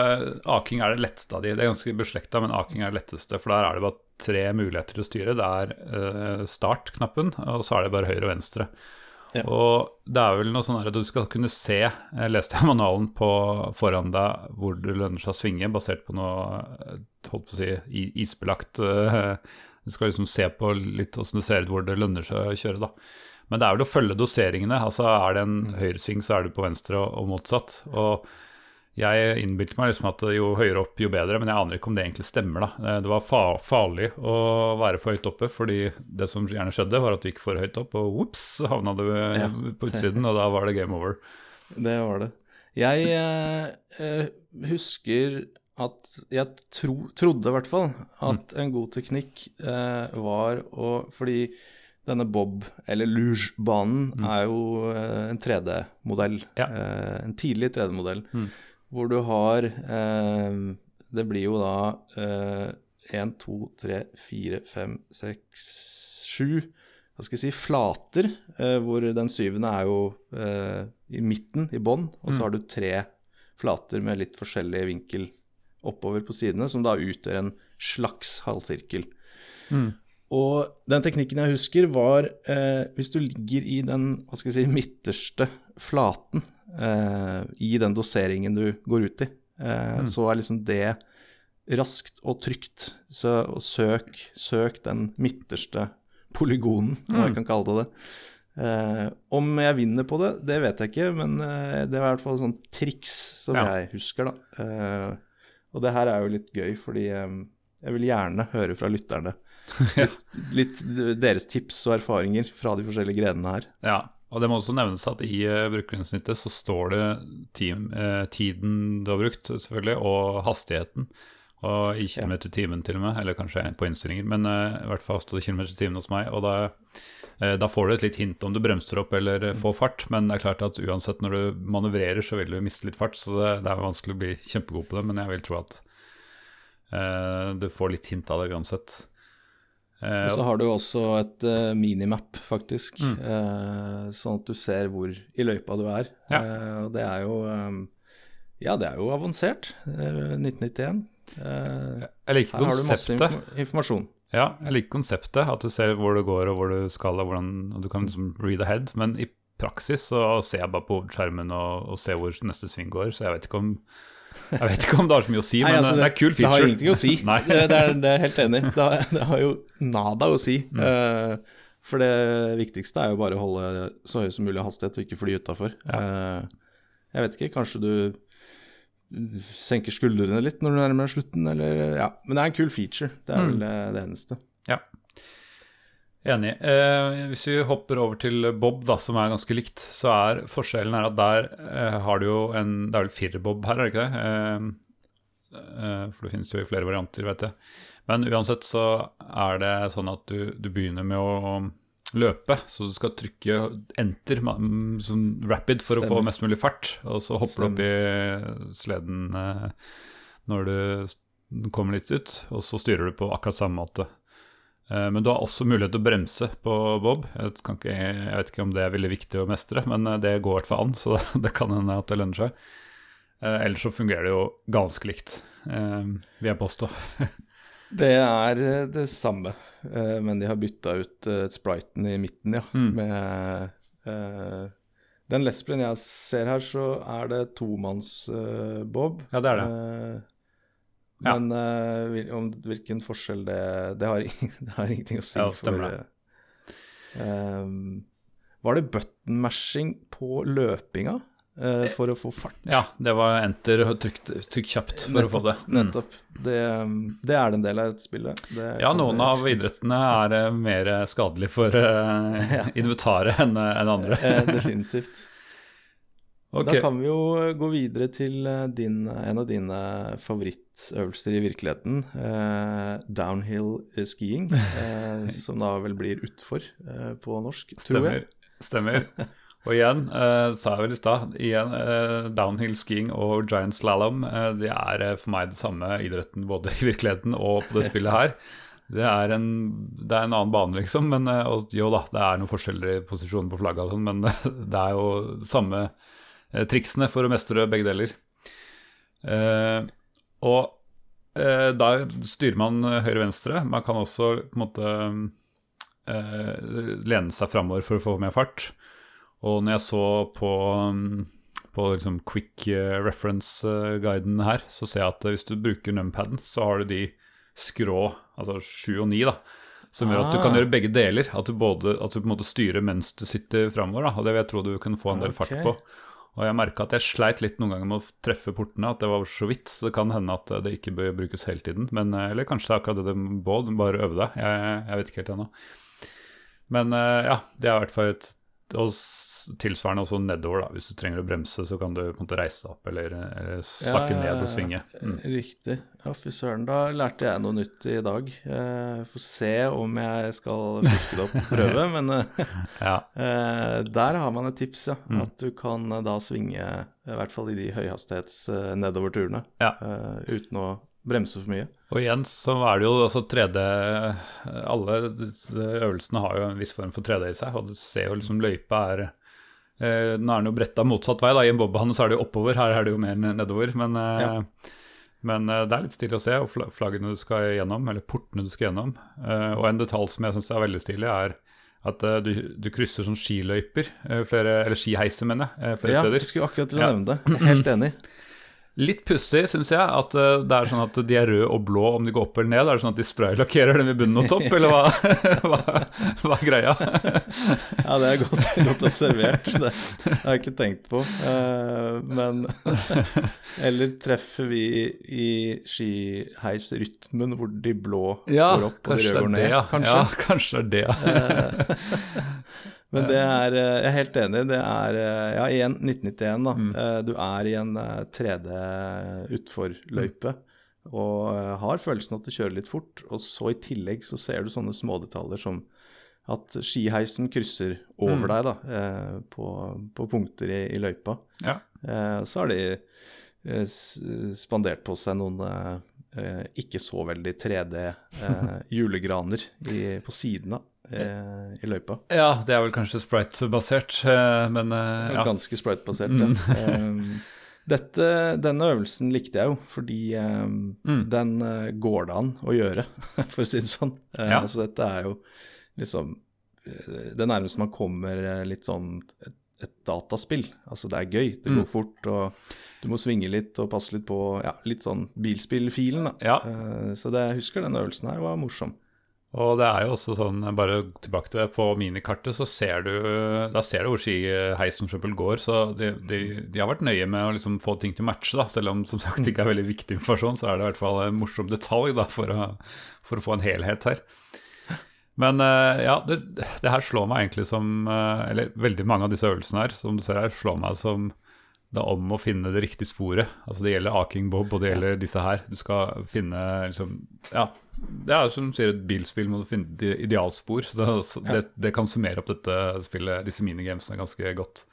aking er det letteste av de. Det er ganske beslekta, men aking er det letteste. For der er det bare tre muligheter til å styre. Det er start-knappen, og så er det bare høyre og venstre. Ja. Og det er vel noe sånn at du skal kunne se Jeg leste jeg manualen på foran deg hvor det lønner seg å svinge, basert på noe holdt på å si, isbelagt uh, Du skal liksom se på litt åssen det ser ut hvor det lønner seg å kjøre, da. Men det er vel å følge doseringene. altså Er det en mm. høyresving, så er du på venstre og, og motsatt. Og jeg innbilte meg liksom at jo høyere opp, jo bedre, men jeg aner ikke om det egentlig stemmer. da. Det var fa farlig å være for høyt oppe, fordi det som gjerne skjedde, var at du gikk for høyt opp, og ops, havna du ja. på utsiden, og da var det game over. Det var det. Jeg eh, husker at jeg tro, trodde i hvert fall at mm. en god teknikk eh, var å Fordi denne Bob, eller Luge-banen, mm. er jo eh, en 3D-modell. Ja. Eh, en tidlig 3D-modell. Mm hvor du har eh, Det blir jo da én, to, tre, fire, fem, seks, sju hva skal jeg si, flater, eh, hvor den syvende er jo eh, i midten, i bånn, og så mm. har du tre flater med litt forskjellig vinkel oppover på sidene, som da utgjør en slags halvsirkel. Mm. Og den teknikken jeg husker, var eh, hvis du ligger i den hva skal jeg si, midterste flaten eh, i den doseringen du går ut i, eh, mm. så er liksom det raskt og trygt. Så og søk, søk den midterste polygonen, hva jeg mm. kan kalle det. Eh, om jeg vinner på det, det vet jeg ikke, men eh, det var i hvert fall sånn triks som ja. jeg husker, da. Eh, og det her er jo litt gøy, fordi jeg vil gjerne høre fra lytterne. Litt, litt, deres tips og erfaringer fra de forskjellige grenene her. Ja, og det må også nevnes at i uh, så står det team, uh, tiden du har brukt, selvfølgelig, og hastigheten. Og i kilometer i timen til og med, eller kanskje på innstillinger, men uh, i hvert fall står det kilometer i timen hos meg. Og da, da, får du et litt hint om du bremser opp eller får fart, men det er klart at uansett når du manøvrerer, så vil du miste litt fart, så det, det er vanskelig å bli kjempegod på det, men jeg vil tro at du får litt hint av det uansett. Uh, og så har du også et uh, minimap, faktisk, mm. uh, sånn at du ser hvor i løypa du er. Ja. og det er jo um, Ja, det er jo avansert. 1991. jeg liker her konseptet. Her har du masse informasjon. Ja, jeg liker konseptet. At du ser hvor du går og hvor du skal, og, hvordan, og du kan liksom read ahead. Men i praksis så ser jeg bare på skjermen og, og ser hvor neste sving går, så jeg vet ikke om jeg vet ikke om det har så mye å si, men Nei, altså, det, det, er kul feature. Det har ingenting å si, det, er, det er helt enig. Det har, det har, jo nada å si. Mm. Uh, for det viktigste er jo bare å holde så høy som mulig hastighet og ikke fly utafor. Ja. Uh, jeg vet ikke, kanskje du senker skuldrene litt når du nærmer deg slutten, eller Ja, men det er en kul feature. Det er mm. vel det eneste. Ja. Enig. Eh, hvis vi hopper over til Bob, da, som er ganske likt, så er forskjellen er at der eh, har du jo en Det er vel firebob her, er det ikke det? Eh, eh, for det finnes jo flere varianter, vet jeg. Men uansett så er det sånn at du, du begynner med å løpe, så du skal trykke enter sånn rapid for Stemmer. å få mest mulig fart, og så hopper Stemmer. du opp i sleden eh, når du kommer litt ut, og så styrer du på akkurat samme måte. Eh, men du har også mulighet til å bremse på Bob. Jeg, ikke, jeg, vet ikke om det er veldig viktig å mestre, men eh, det går i hvert fall an, så det kan hende at det lønner seg. Eh, ellers så fungerer det jo ganske likt, vil jeg påstå. Det er det samme, men de har bytta ut spriten i midten, ja. Mm. Med Den Lesben jeg ser her, så er det tomanns-bob. Ja, det er det. Ja. Men uh, om hvilken forskjell det Det har, det har ingenting å si. Ja, stemmer for, eh, var det button mashing på løpinga uh, for å få fart? Ja, det var enter og trykk, trykk kjapt for å få det. Mm. Nettopp. Det, det er det en del av dette spillet. Det Ja, noen av idrettene er mer skadelig for eh, inventaret enn enn andre. Definitivt. Ok, Da kan vi jo gå videre til eh, din, en av dine favorittøvelser i virkeligheten. Eh, downhill skiing, eh, som da vel blir utfor eh, på norsk, tror jeg. Stemmer. Stemmer. Og igjen, eh, sa jeg vel i stad, eh, downhill skiing og giant slalom eh, det er eh, for meg det samme idretten både i virkeligheten og på det spillet her. Det er en, det er en annen bane, liksom. Men, eh, og jo da, det er noen forskjeller i posisjonen på flagget, sånn, men det er jo samme eh, triksene for å mestre begge deler. Eh, og eh, da styrer man høyre-venstre. Man kan også på en måte eh, lene seg framover for å få mer fart. Og når jeg så på, på liksom quick eh, reference-guiden her, så ser jeg at hvis du bruker numpaden, så har du de skrå, altså 7 og 9, da. Som gjør at du kan Ah. gjøre begge deler. At du, både, at du på en måte styrer mens du sitter framover. Da. Og det vil jeg tro du kunne få en del fart på. Og jeg merka at jeg sleit litt noen ganger med å treffe portene, at det var så vidt. Så det kan hende at det ikke bør brukes hele tiden. Men, eh, eller kanskje det er akkurat det det må, du bare øve deg. Jeg, jeg vet ikke helt ennå. Men eh, ja, det er i hvert fall et tilsvarende også nedover, da. Hvis du trenger å bremse, så kan du på en måte reise deg opp eller, eller sakke ned og svinge. Mm. Riktig. Ja, fy søren, da lærte jeg noe nytt i dag. Eh, Får se om jeg skal fiske det opp og prøve, men eh, Ja. eh, der har man et tips, ja. Mm. At du kan eh, da svinge, i hvert fall i de høyhastighets eh, nedoverturene, Ja. eh, uten å bremse for mye. Og igjen så er det jo altså 3D Alle øvelsene har jo en viss form for 3D i seg, og du ser jo liksom løypa er eh, Nå er den jo bretta motsatt vei, da. I en bobbehane så er det jo oppover, her er det jo mer nedover. Men, eh, Ja. men uh, det er litt stilig å se, og flaggene du skal gjennom, eller portene du skal gjennom. Og en detalj som jeg syns er veldig stilig, er at du, du krysser sånn skiløyper, flere, eller skiheiser, mener jeg, flere Ja, steder. jeg skulle akkurat til å Ja. nevne det. Helt enig. Litt pussig, syns jeg, at eh, det er sånn at de er røde og blå om de går opp eller ned. Er det sånn at de spraylakkerer dem i bunnen og topp, eller hva, hva, hva er greia? Ja, det er godt, godt observert. Det, det har jeg ikke tenkt på. Eh, men Eller treffer vi i skiheisrytmen hvor de blå går opp og de røde går er det, ned? ja. Kanskje. Ja, kanskje det er det, ja. Men det er eh, Jeg er helt enig. Det er eh, Ja, igjen 1991, da. Mm. Eh, Du er i en eh, 3D utforløype og eh, har følelsen at du kjører litt fort. Og så i tillegg så ser du sånne smådetaljer som at skiheisen krysser over Mm. deg da, eh, på, på punkter i, i løypa. ja. Eh, Så har de eh, spandert på seg noen eh, eh, ikke så veldig 3D-julegraner på siden av eh, i løypa. Ja, det er vel kanskje sprite-basert, eh, men eh, ja. Ganske sprite-basert, Mm. ja. Dette, denne øvelsen likte jeg jo, fordi Mm. den går det an å gjøre, for å si det sånn. Ja. Så dette er jo liksom det nærmeste man kommer litt sånn et, et dataspill. Altså det er gøy, det Mm. går fort, og du må svinge litt og passe litt på ja, litt sånn bilspillfilen. da. Ja. Så det, jeg husker denne øvelsen her var morsom. Og det er jo også sånn, bare tilbake til det, på minikartet så ser du Da ser du hvor skiheisen for eksempel går, så de, de, de har vært nøye med å liksom få ting til å matche, da. Selv om som sagt ikke er veldig viktig informasjon, så er det i hvert fall en morsom detalj da, for, å, for å få en helhet her. Men eh, ja, det, det her slår meg egentlig som eh, Eller veldig mange av disse øvelsene her, som du ser her, slår meg som det er om å finne det riktige sporet. Altså Det gjelder Aking Bob, og det gjelder disse her. Du skal finne liksom Ja, det er som du sier, et bilspill må du finne de- idealspor. Så, så det, det kan summere opp dette spillet, disse minigamesene, ganske godt.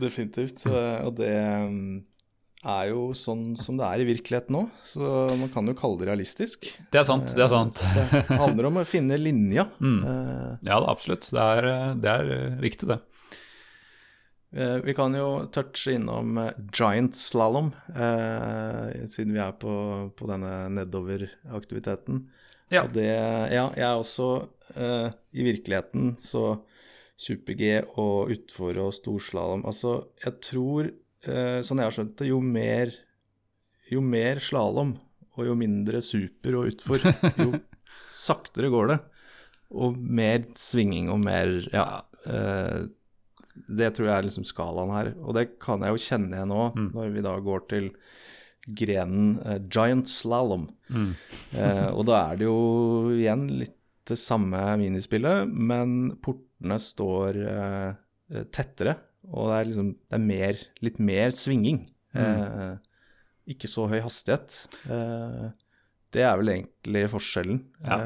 Definitivt. Og det um, er jo sånn som det er i virkeligheten nå, så man kan jo kalle det realistisk. Det er sant, det er sant. Det handler om å finne linja. Mm. Eh, Ja da, absolutt. Det er, det er riktig, det. Eh, vi kan jo touche innom eh, giant slalåm, eh, siden vi er på, på denne nedoveraktiviteten. Ja. Og det Ja, jeg er også eh, I virkeligheten så super-G og utfor og storslalåm Altså, jeg tror, eh, sånn jeg har skjønt det, jo mer jo mer slalåm og jo mindre super og utfor, jo saktere går det. Og mer svinging og mer Ja. Eh, det tror jeg er liksom skalaen her. Og det kan jeg jo kjenne igjen nå, når vi da går til grenen uh, giant slalåm. Eh, og da er det jo igjen litt det samme minispillet, men portene står uh, tettere, og det er liksom det er mer, litt mer svinging. Eh, ikke så høy hastighet. Det er vel egentlig forskjellen Ja.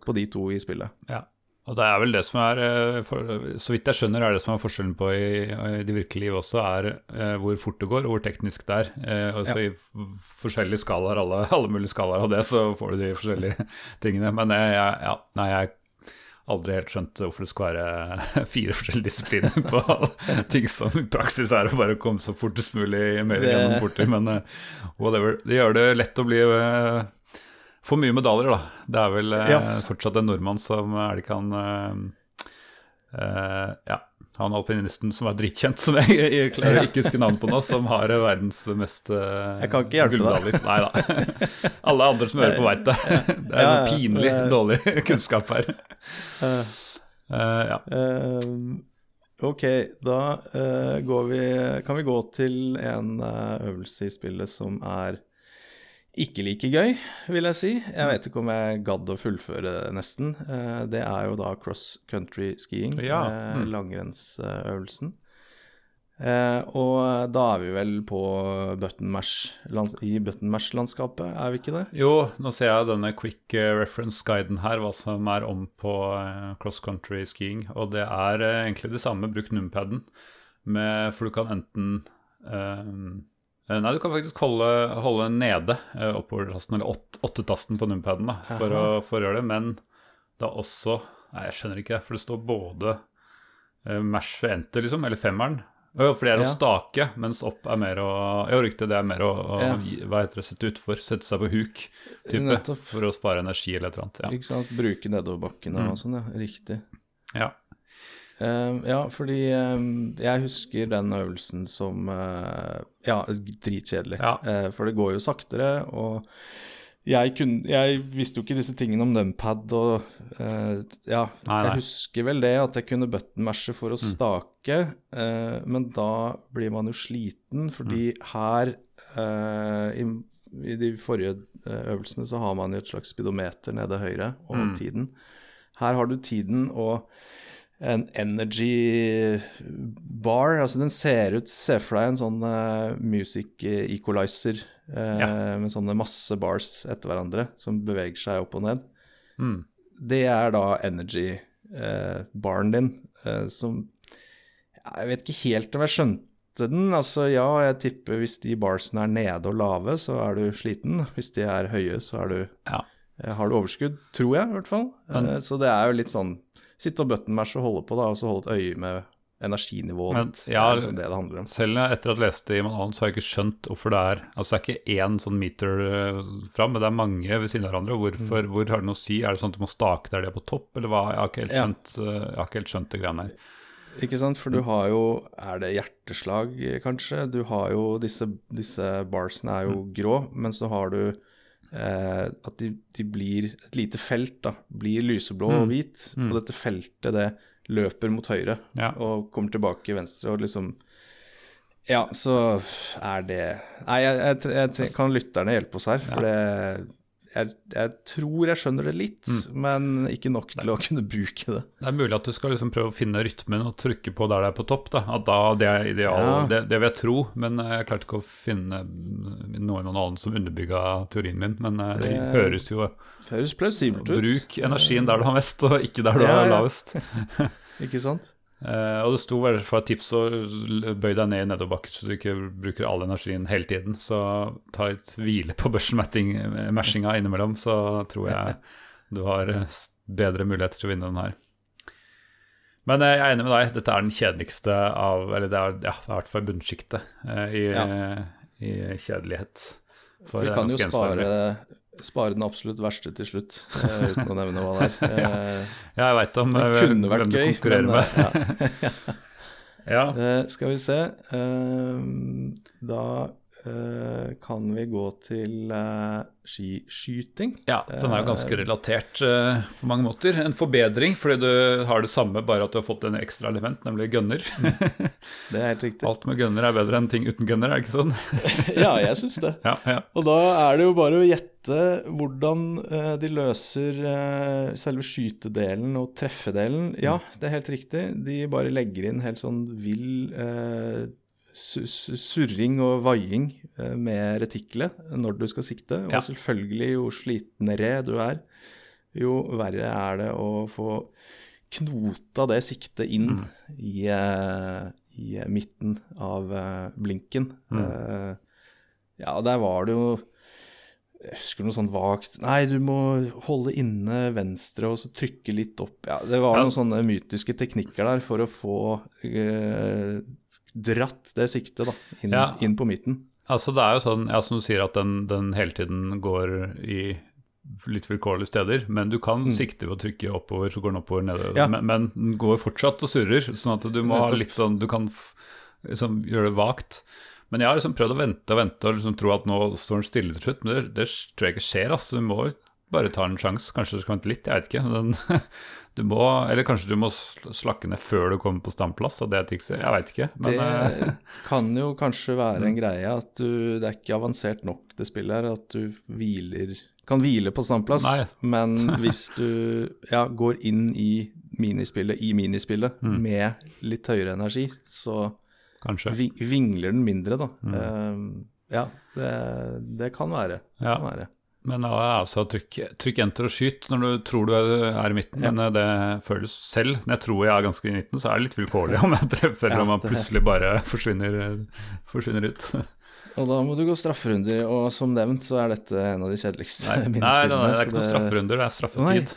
på de to i spillet. Ja. Og det er vel det som er, eh, så vidt jeg skjønner, er det som er forskjellen på i, i det virkelige liv også, er eh, hvor fort det går og hvor teknisk det er. Eh, og så Ja. I forskjellige skalaer, alle, alle mulige skalaer av det, så får du de forskjellige tingene. Men jeg, jeg, ja, nei, jeg aldri helt skjønt hvorfor det skal være fire forskjellige disipliner på ting som i praksis er å bare komme så fortest mulig mer gjennom porter. Men whatever. Det gjør det lett å bli for mye medaljer, da. Det er vel eh, Ja. fortsatt en nordmann som er det ikke han Uh, eh, Ja, han alpinisten som er dritkjent, som jeg, jeg klarer ikke huske navnet på nå, som har eh, verdens mest uh, Jeg kan ikke hjelpe deg. Nei da. Alle andre som hører på, veit det. Det er Ja, ja. pinlig Eh. dårlig kunnskap her. Eh, Eh, ja. Eh, ok, da eh, går vi Kan vi gå til en eh, øvelse i spillet som er ikke like gøy, vil jeg si. Jeg vet ikke om jeg gadd å fullføre det, nesten. Eh, det er jo da cross country skiing, Ja, eh, mm. langrennsøvelsen. Eh, og da er vi vel på button mash, i button mash-landskapet, er vi ikke det? Jo, nå ser jeg denne quick reference-guiden her, hva som er om på cross country skiing. Og det er egentlig det samme. Bruk numpaden, med, for du kan enten eh, Nei, du kan faktisk holde, holde nede oppover-tasten, eller åt- åttetasten på numpaden, da, for å, for å gjøre det. Men da også Nei, jeg skjønner ikke, for det står både uh, mash og enter, liksom, eller femmeren. For det er å stake, mens opp er mer å Ja, riktig, det er mer å, å Ja. hva heter det, sette utfor, sette seg på huk, type, for å spare energi eller et eller annet. Ja. Ikke sant? Bruke nedoverbakkene Mm. og sånn, ja. Riktig. ja. Eh, ja, fordi uh, jeg husker den øvelsen som uh, Ja, dritkjedelig. Ja. Eh, for det går jo saktere, og jeg, kunne, jeg visste jo ikke disse tingene om numpad og uh, Ja, Nei, nei. jeg husker vel det, at jeg kunne button-mashe for Mm. å stake, Uh, men da blir man jo sliten, fordi Mm. her uh, i, I de forrige øvelsene så har man jo et slags speedometer nede høyre over Mm. tiden. Her har du tiden og en energy bar. Altså den ser ut Se for deg en sånn uh, music equalizer uh, Ja. med sånne masse bars etter hverandre som beveger seg opp og ned. Mm. Det er da energy-baren din, eh, som Jeg vet ikke helt om jeg skjønte den. Altså ja, jeg tipper hvis de barsene er nede og lave, så er du sliten. Hvis de er høye, så er du ja. Har du overskudd, tror jeg i hvert fall. Men- så det er jo litt sånn Sitte og button-mash og holde på, da, og så holde et øye med energinivået Men, ja, det er liksom det det handler om. Selv etter at jeg leste i manualen, så har jeg ikke skjønt hvorfor det er Altså det er ikke én sånn meter uh, fram, men det er mange ved siden av hverandre. Hvorfor, Mm. Hvor har det noe å si? Er det sånn at du må stake der de er på topp, eller hva? Jeg har ikke helt skjønt, ja. jeg har ikke helt skjønt det greiene her. Ikke sant, for du har jo Er det hjerteslag, eh, kanskje? Du har jo Disse, disse barsene er jo grå, men så har du eh, at de, de blir Et lite felt, da. Blir lyseblå og hvit, og dette feltet, det løper mot høyre Ja. og kommer tilbake i venstre, og liksom Ja, så er det Nei, jeg, jeg, jeg kan lytterne hjelpe oss her, for det jeg, jeg tror jeg skjønner det litt, men ikke nok til å kunne bruke det. Det er mulig at du skal liksom prøve å finne rytmen og trykke på der det er på topp. da, at da Det er ideal, Ja. det, det vil jeg tro, men eh, jeg klarte ikke å finne noe noen annen som underbygga teorien min. Men eh, det Det- høres jo høres plausibelt ut. Bruk energien der du har mest, og ikke der du Ja, har lavest. Ikke sant? Eh, og det sto vel for et tips å bøy deg ned i nedoverbakker så du ikke bruker all energien hele tiden. Så ta litt hvile på børsmashinga innimellom, så tror jeg du har eh, bedre muligheter til å vinne den her. Men eh, jeg er enig med deg, dette er den kjedeligste av Eller det er, ja, i hvert fall bunnsjiktet eh, i, Ja. i kjedelighet. For Vi er kan jo spare. Spare den absolutt verste til slutt, eh, uten å nevne hva det er. Ja, jeg veit om Det eh, kunne vært hvem du gøy, konkurrerer men med. eh, ja. Ja. Uh, skal vi se Da kan vi gå til skiskyting. ja, den er jo ganske relatert på mange måter. En forbedring, fordi du har det samme, bare at du har fått en ekstra element, nemlig gunner. Det er helt riktig. Alt med gunner er bedre enn ting uten gunner, er det ikke sånn? Ja, jeg syns det. Ja, ja. Og da er det jo bare å gjette hvordan eh, de løser eh, selve skytedelen og treffedelen. Ja, det er helt riktig. De bare legger inn helt sånn vill eh, su- su- surring og vaiing med retiklet når du skal sikte. Og Ja. selvfølgelig, jo slitnere du er, jo verre er det å få knota det siktet inn i, eh, i midten av blinken. blinken. Uh, ja, der var det jo Jeg husker noe sånn vagt Nei, du må holde inne venstre og så trykke litt opp. Ja, det var Ja. noen sånne mytiske teknikker der for å få eh, dratt det siktet da, inn, Ja. inn på midten. Altså det er jo sånn, ja, som du sier, at den, den hele tiden går i litt vilkårlige steder, men du kan sikte ved å trykke oppover, så går den oppover, nedover. Mm. Ja. Men, men den går fortsatt og surrer, sånn at du må ha litt sånn Du kan liksom, gjøre det vagt. Men jeg har liksom prøvd å vente og vente og liksom tro at nå står den stille til slutt, men det, det tror jeg ikke skjer. Altså. Du må bare ta en sjanse. Kanskje du skal vente litt, jeg vet ikke. Den, du må, eller kanskje du må slakke ned før du kommer på standplass, og det er trikset. Jeg veit ikke. Men det eh, kan jo kanskje være en greie at du, det er ikke avansert nok, det spillet her, at du hviler kan hvile på standplass, Nei. men hvis du ja, går inn i minispillet i minispillet Mm. med litt høyere energi, så kanskje. vingler den mindre, da. Mm. Eh, ja, det, det kan være. Det Ja. kan være. Men ja, altså trykk, trykk enter og skyt når du tror du er i midten, Ja. men eh, det føles selv. Når jeg tror jeg er ganske i midten, så er det litt vilkårlig om jeg treffer, eller Ja, om man plutselig bare forsvinner, eh, forsvinner ut. Og da må du gå strafferunder, og som nevnt så er dette en av de kjedeligste Nei, nei, nei, det er ikke noen strafferunder, det er straffetid.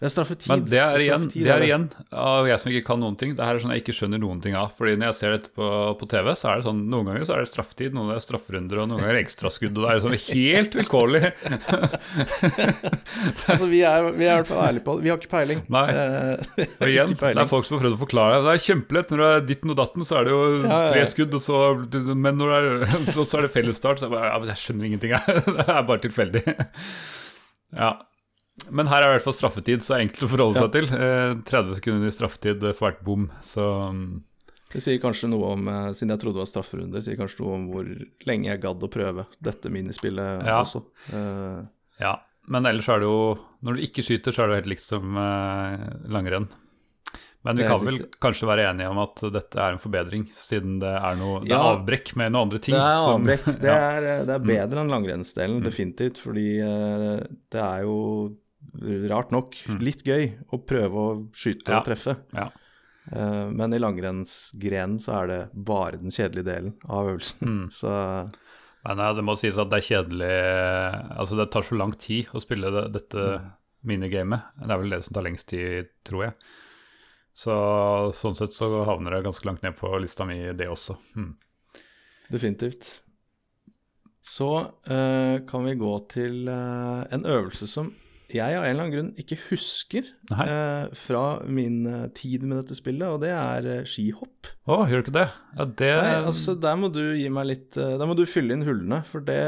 Det er straffetid. Men det er, igjen, det er igjen av jeg som ikke kan noen ting. Det her er sånn jeg ikke skjønner noen ting av. Fordi når jeg ser dette på, på TV, så er det sånn noen ganger så er det straffetid, noen er strafferunder, og noen ganger ekstraskudd. Og det er sånn helt vilkårlig. Altså, vi er, vi er i hvert fall ærlige på det. Vi har ikke peiling. Nei. Eh, Og igjen, det er folk som har prøvd å forklare det. Det er kjempelett. Når det er ditten og datten, så er det jo tre skudd, og så, men når det er, så, så er det fellesstart. Så jeg, bare, jeg skjønner ingenting, her. Det er bare tilfeldig. Ja. Men her er det i hvert fall straffetid, så enkelt å forholde seg til. Eh, 30 sekunder i straffetid for hvert bom, så mm, Det sier kanskje noe om, eh, siden jeg trodde det var strafferunde, sier kanskje noe om hvor lenge jeg gadd å prøve dette minispillet Ja. også. Uh, ja. Men ellers er det jo Når du ikke skyter, så er det jo helt likt som eh, langrenn. Men vi kan vel kanskje være enige om at dette er en forbedring, siden det er noe Det er Ja. avbrekk med noen andre ting. det er som- ja. Det er, eh, det er bedre enn langrennsdelen, definitivt. Fordi eh, det er jo rart nok litt gøy å prøve å skyte Mm. Ja. og treffe. Ja. Uh, men i langrennsgrenen så er det bare den kjedelige delen av øvelsen. Mm. Så Men ja, det må sies at det er kjedelig Altså, det tar så lang tid å spille det, dette minigamet. Det er vel det som tar lengst tid, tror jeg. Så sånn sett så havner det ganske langt ned på lista mi, det også. Mm. definitivt. Så uh, kan vi gå til uh, en øvelse som jeg av en eller annen grunn ikke husker eh, fra min eh, tid med dette spillet, og det er eh, skihopp. Å, gjør du ikke det? Ja, det Nei, altså Der må du gi meg litt eh, Der må du fylle inn hullene, for det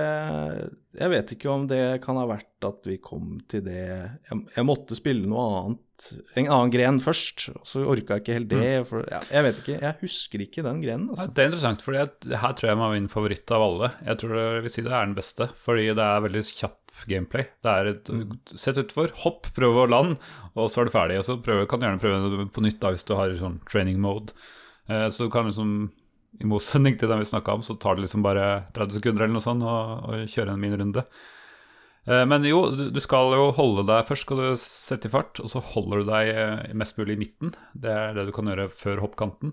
Jeg vet ikke om det kan ha vært at vi kom til det Jeg, jeg måtte spille noe annet, en annen gren først, og så orka jeg ikke helt det. For, ja, jeg vet ikke, jeg husker ikke den grenen, Ja, altså. Det er interessant, for her tror jeg være min favoritt av alle. Jeg tror det vil si det er den beste, fordi det er veldig kjapp gameplay. Det er et Sett utfor, hopp, prøv å lande, og så er du ferdig. Og så prøve, kan du gjerne prøve på nytt da, hvis du har sånn training mode. Eh, så du kan liksom i motsetning til den vi snakka om, så tar det liksom bare 30 sekunder eller noe sånt å å kjøre en minirunde. Eh, Men jo, du du skal jo holde deg Først skal du sette i fart, og så holder du deg eh, mest mulig i midten. Det er det du kan gjøre før hoppkanten.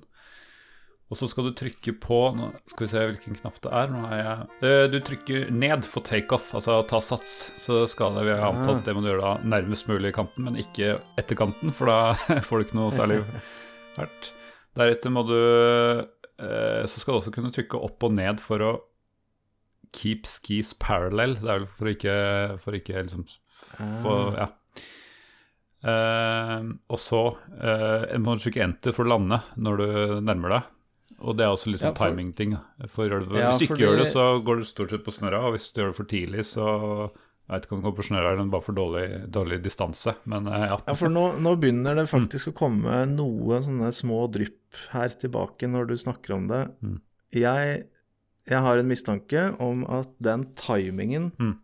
Og så skal du trykke på Nå skal vi se hvilken knapp det er. Nå er jeg, Eh, du trykker ned for takeoff, altså ta sats. Så skal det, vi har antatt det må du gjøre da nærmest mulig kanten, men ikke etter kanten, for da får du ikke noe særlig Fælt. Deretter må du eh, Så skal du også kunne trykke opp og ned for å keep skis parallel. Det er vel for å ikke, for å ikke liksom for, Ja. Uh, og så uh, må du trykke enter for å lande når du nærmer deg. Og det er også litt sånn Ja, for- timing-ting. For du Ja, hvis du ikke fordi- gjør det, så går du stort sett på snørra. Og hvis du gjør det for tidlig, så jeg vet ikke om du går på snørra eller bare for dårlig, dårlig distanse. Men eh, ja. Ja, for nå, nå begynner det Mm. faktisk å komme noen sånne små drypp her tilbake når du snakker om det. Mm. Jeg, jeg har en mistanke om at den timingen Mm.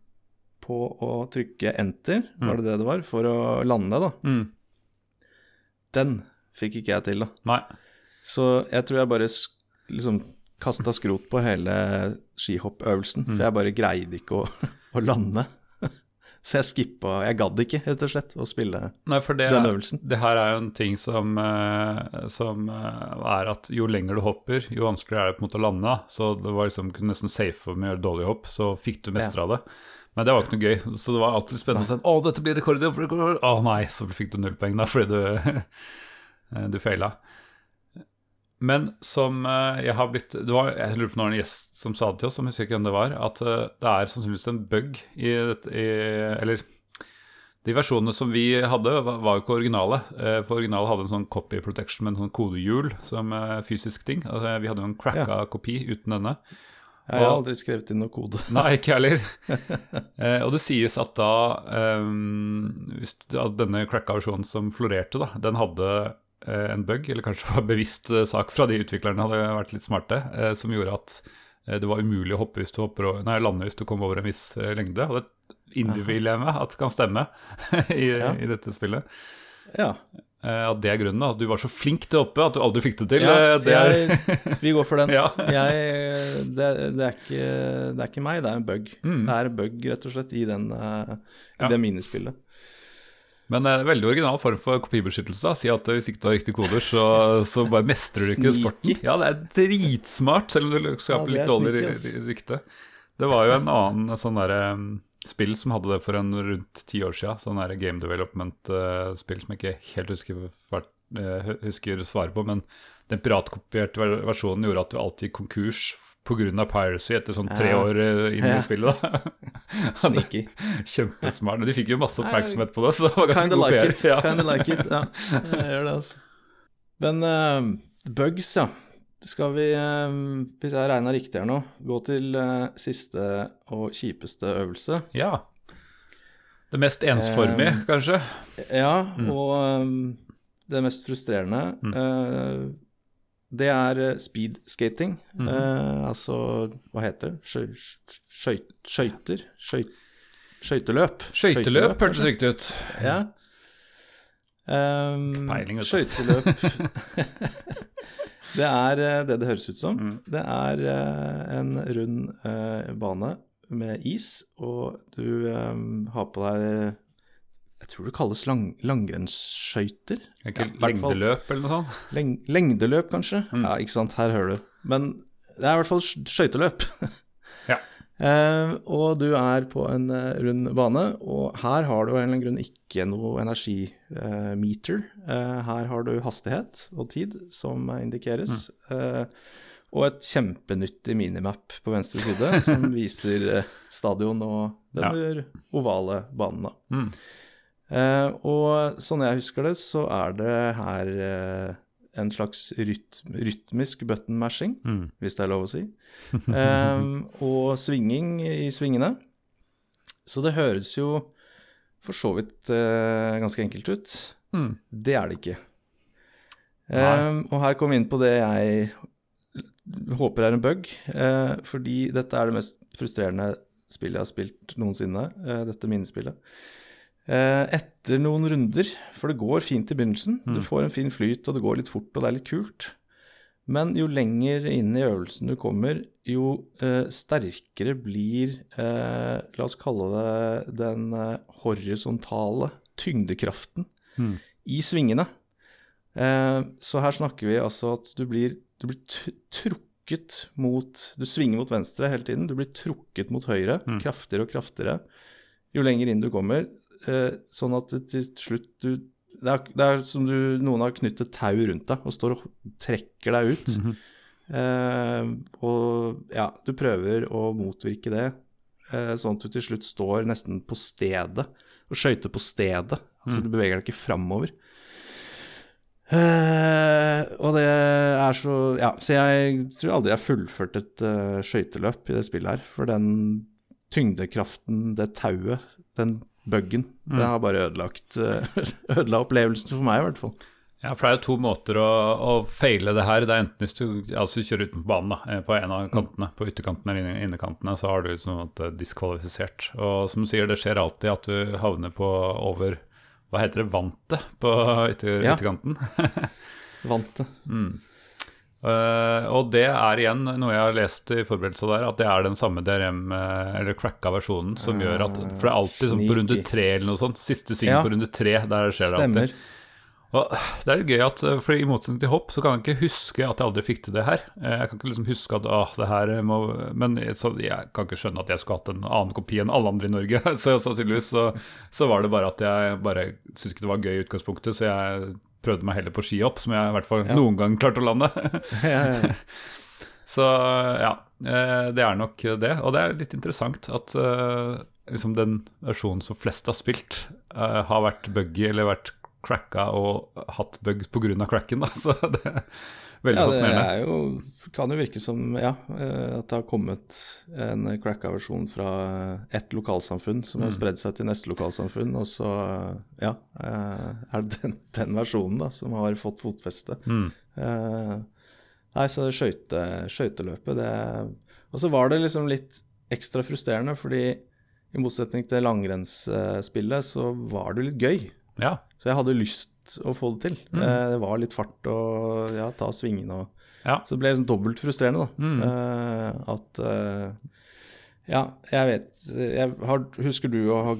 på å trykke enter, Mm. var det det det var, for å lande, da, Mm. den fikk ikke jeg til, da. Nei. Så jeg tror jeg bare liksom kasta skrot på hele skihoppøvelsen, Mm. for jeg bare greide ikke å, å lande. Så jeg skippa Jeg gadd ikke, rett og slett, å spille Nei, det, den øvelsen. det her er jo en ting som, eh, som eh, er at jo lenger du hopper, jo vanskeligere er det på en måte å lande. Så det var liksom nesten safe med å gjøre dårlig hopp, så fikk du mestra det. Men det var ikke noe gøy, så det var alltid spennende å se Å, dette blir rekord! det blir rekord. Å nei, så fikk du null poeng da, fordi du, du feila. Men som eh, jeg har blitt det var, Jeg lurer på om en gjest som sa det til oss, som husker ikke hvem det var, at eh, det er sannsynligvis en bug i i, Eller de versjonene som vi hadde, var jo ikke originale. Eh, For originale hadde en sånn copy protection med en sånn kodehjul som fysisk ting. Altså, vi hadde jo en cracka kopi uten denne. Jeg har Og- aldri skrevet inn noe kode. Nei, ikke jeg heller. eh, og det sies at da um, hvis, altså Denne cracka versjonen som florerte, da, den hadde en bug, eller kanskje var bevisst eh, sak fra de utviklerne hadde vært litt smarte, eh, som gjorde at eh, det var umulig å hoppe hvis du hopper over, nei, lande hvis du kom over en viss eh, lengde. Og det innbiller jeg meg at det kan stemme i, Ja. i dette spillet. Ja. Eh, at det er grunnen. At du var så flink til å hoppe at du aldri fikk det til. ja Eh, det er, jeg, vi går for den. Ja. Jeg, det, det, er ikke, det er ikke meg, det er en bug. Mm. Det er en bug, rett og slett, i, den, eh, i det minispillet. Men eh, veldig original form for kopibeskyttelse. da Si at eh, hvis ikke du har riktige koder, så, så bare mestrer du ikke Sneaky. sporten. Ja, det er dritsmart, selv om du skaper Ja, er litt dårlig rykte. Det var jo en annen sånn derre um, spill som hadde det for en rundt ti år siden. Sånn derre game development-spill som jeg ikke helt husker, hva- eh, husker svaret på. Men den piratkopierte versjonen gjorde at du alltid gikk konkurs pga. piracy etter sånn tre år eh, inn i spillet. da Sneaky. Kjempesmart. De fikk jo masse oppmerksomhet på det, så det var ganske Kinda god like PR. it. Ja. Kinda like it. Ja, jeg gjør det, altså. Men uh, bugs, ja. Skal vi, uh, hvis jeg regna riktig her nå, gå til uh, siste og kjipeste øvelse? Ja. Det mest ensformige, kanskje. Ja, Mm. og um, det mest frustrerende eh, Det er speed skating. Mm -hmm. Eh, altså, hva heter det? Skøy- skøy- Skøyter? Skøy- Skøyteløp? Skøyteløp hørtes riktig ut. Ja. Um, Peiling. Skøyteløp Det er eh, det det høres ut som. Mm. Det er eh, en rund eh, bane med is, og du eh, har på deg Jeg tror det kalles lang, langrennsskøyter. Er Ikke Ja, lengdeløp eller noe sånt? Leng, lengdeløp, kanskje? Mm. Ja, ikke sant. Her hører du. Men det er i hvert fall sk- skøyteløp. Ja. Eh, og du er på en eh, rund bane, og her har du av en eller annen grunn ikke noe energimeter. Eh, her har du hastighet og tid som eh, indikeres. Mm. Eh, og et kjempenyttig minimap på venstre side som viser eh, stadion og den ovale banen. da. Mm. Eh, og sånn jeg husker det, så er det her eh, en slags rytm, rytmisk button mashing, Mm. hvis det er lov å si. Eh, og svinging i svingene. Så det høres jo for så vidt eh, ganske enkelt ut. Mm. Det er det ikke. Eh, og her kom vi inn på det jeg håper er en bug, eh, fordi dette er det mest frustrerende spillet jeg har spilt noensinne, eh, dette minnespillet. Eh, etter noen runder, for det går fint i begynnelsen, du Mm. får en fin flyt, og det går litt fort, og det er litt kult. Men jo lenger inn i øvelsen du kommer, jo eh, sterkere blir, eh, la oss kalle det, den eh, horisontale tyngdekraften Mm. i svingene. Eh, så her snakker vi altså at du blir, du blir trukket mot Du svinger mot venstre hele tiden. Du blir trukket mot høyre, Mm. kraftigere og kraftigere, jo lenger inn du kommer. Eh, sånn at til slutt du det er, det er som du, noen har knyttet tau rundt deg og står og trekker deg ut. Mhm. Eh, og ja, du prøver å motvirke det, eh, sånn at du til slutt står nesten på stedet og skøyter på stedet. Altså du beveger deg ikke framover. Eh, og det er så Ja, så jeg tror aldri jeg har fullført et uh, skøyteløp i det spillet her. For den tyngdekraften, det tauet, den buggen, det har bare ødelagt Ødela opplevelsen for meg, i hvert fall. Ja, for det er jo to måter å, å feile det her. Det er enten hvis du altså kjører utenfor banen, da, eh, på en av kantene, på ytterkantene eller innekantene, så har du liksom det er diskvalifisert. Og som du sier, det skjer alltid at du havner på over Hva heter det? Vantet på ytter, Ja. ytterkanten. Vant det. Eh, og det er igjen noe jeg har lest i forberedelser der, at det er den samme DRM, eh, eller cracka versjonen, som gjør at For det er alltid sånn på runde tre eller noe sånt. Siste sving Ja. på runde tre, der skjer det alltid. Stemmer. Og det er gøy at, for I motsetning til hopp så kan jeg ikke huske at jeg aldri fikk til det her. Eh, Jeg kan ikke liksom huske at åh, det her må Men så, jeg kan ikke skjønne at jeg skulle hatt en annen kopi enn alle andre i Norge. Så sannsynligvis så, så var det bare at jeg bare syntes ikke det var gøy i utgangspunktet, så jeg prøvde meg heller på skihopp, som jeg i hvert fall noen gang klarte å lande. Ja, ja, ja. Så ja, eh, det er nok det. Og det er litt interessant at eh, liksom den versjonen som flest har spilt, eh, har vært buggy eller vært cracka og hatt bugs pga. cracken. Da. Så det veldig Ja, det fascinerende. er jo, kan jo virke som ja, eh, at det har kommet en cracka versjon fra ett lokalsamfunn som Mm. har spredd seg til neste lokalsamfunn, og så ja, eh, er det den, den versjonen da som har fått fotfeste. Mm. Eh, Nei, så skøyte, skøyteløpet, det Og så var det liksom litt ekstra frustrerende, fordi i motsetning til langrennsspillet, så var det litt gøy. Ja. Så jeg hadde lyst å få det til. Mm. Eh, Det var litt fart og ja, ta svingene og ja. Så det ble liksom dobbelt frustrerende, da. Mm. Eh, at eh, Ja, jeg vet jeg har, Husker du å ha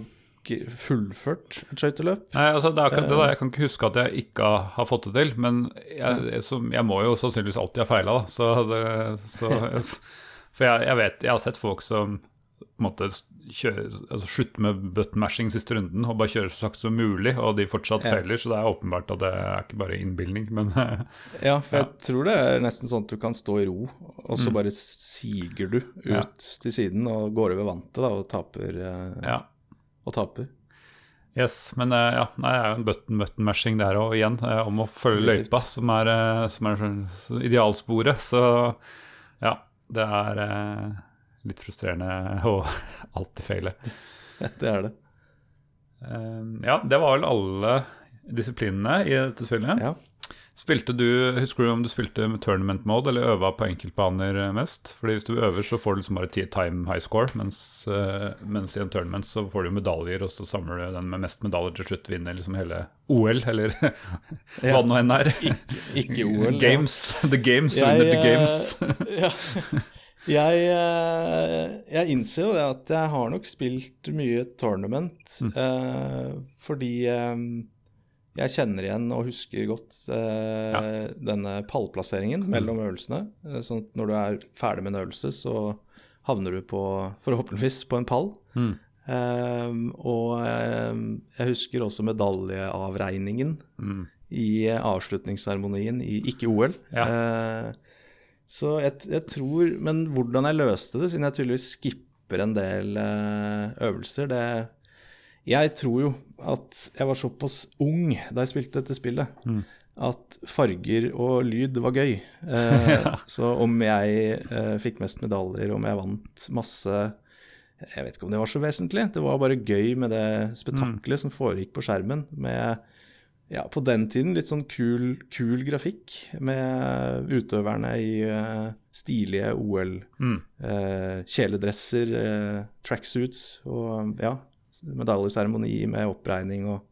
fullført et skøyteløp? Nei, altså det er akkurat det da, Eh. Jeg kan ikke huske at jeg ikke har fått det til, men jeg, jeg, som, jeg må jo sannsynligvis alltid ha feila, da. Så, det, så For jeg, jeg vet Jeg har sett folk som måte kjøre, altså slutte med button mashing siste runden og bare kjøre så sakte som mulig, og de fortsatt Ja. feiler, så det er åpenbart at det er ikke bare innbilning, men Ja, for jeg tror det er nesten sånn at du kan stå i ro, og så bare siger du ut Mm. Ja. til siden og går over vantet da, og taper. eh, ja. Og taper. Yes, men eh, ja, nei, det er jo en button, button mashing der òg, igjen, eh, om å følge løypa, som er, som er sånn- så idealsporet. Så ja, det er litt frustrerende å alltid feile. Det er det. Eh, ja, det var vel alle disiplinene i dette spillet. Ja. Spilte du, Husker du om du spilte med tournament mode eller øva på enkeltbaner eh, mest? Fordi Hvis du øver, så får du liksom bare ti- time high score, mens, eh, mens i en tournament så får du medaljer, og så samler du den med mest medaljer til slutt, vinner liksom hele OL, eller hva det nå enn er. Ikke OL. ja. Games. The Games Jeg, under the eh, games. Ja. Jeg, eh, jeg innser jo det at jeg har nok spilt mye tournament, Mm. eh, fordi eh, jeg kjenner igjen og husker godt eh, denne pallplasseringen Mm. mellom øvelsene. Eh, sånn at når du er ferdig med en øvelse, så havner du på, forhåpentligvis på en pall. Mm. Eh, og jeg husker også medaljeavregningen Mm. i avslutningsseremonien i ikke-OL. Ja. Så jeg, jeg tror Men hvordan jeg løste det, siden jeg tydeligvis skipper en del eh, øvelser det, Jeg tror jo at jeg var såpass ung da jeg spilte dette spillet, Mm. at farger og lyd var gøy. Eh, Så om jeg eh, fikk mest medaljer, om jeg vant masse Jeg vet ikke om det var så vesentlig. Det var bare gøy med det spetakkelet som foregikk på skjermen. med ja, på den tiden litt sånn kul, kul grafikk med utøverne i uh, stilige OL. Mm. uh, eh, tracksuits og ja, medaljeseremoni med oppregning og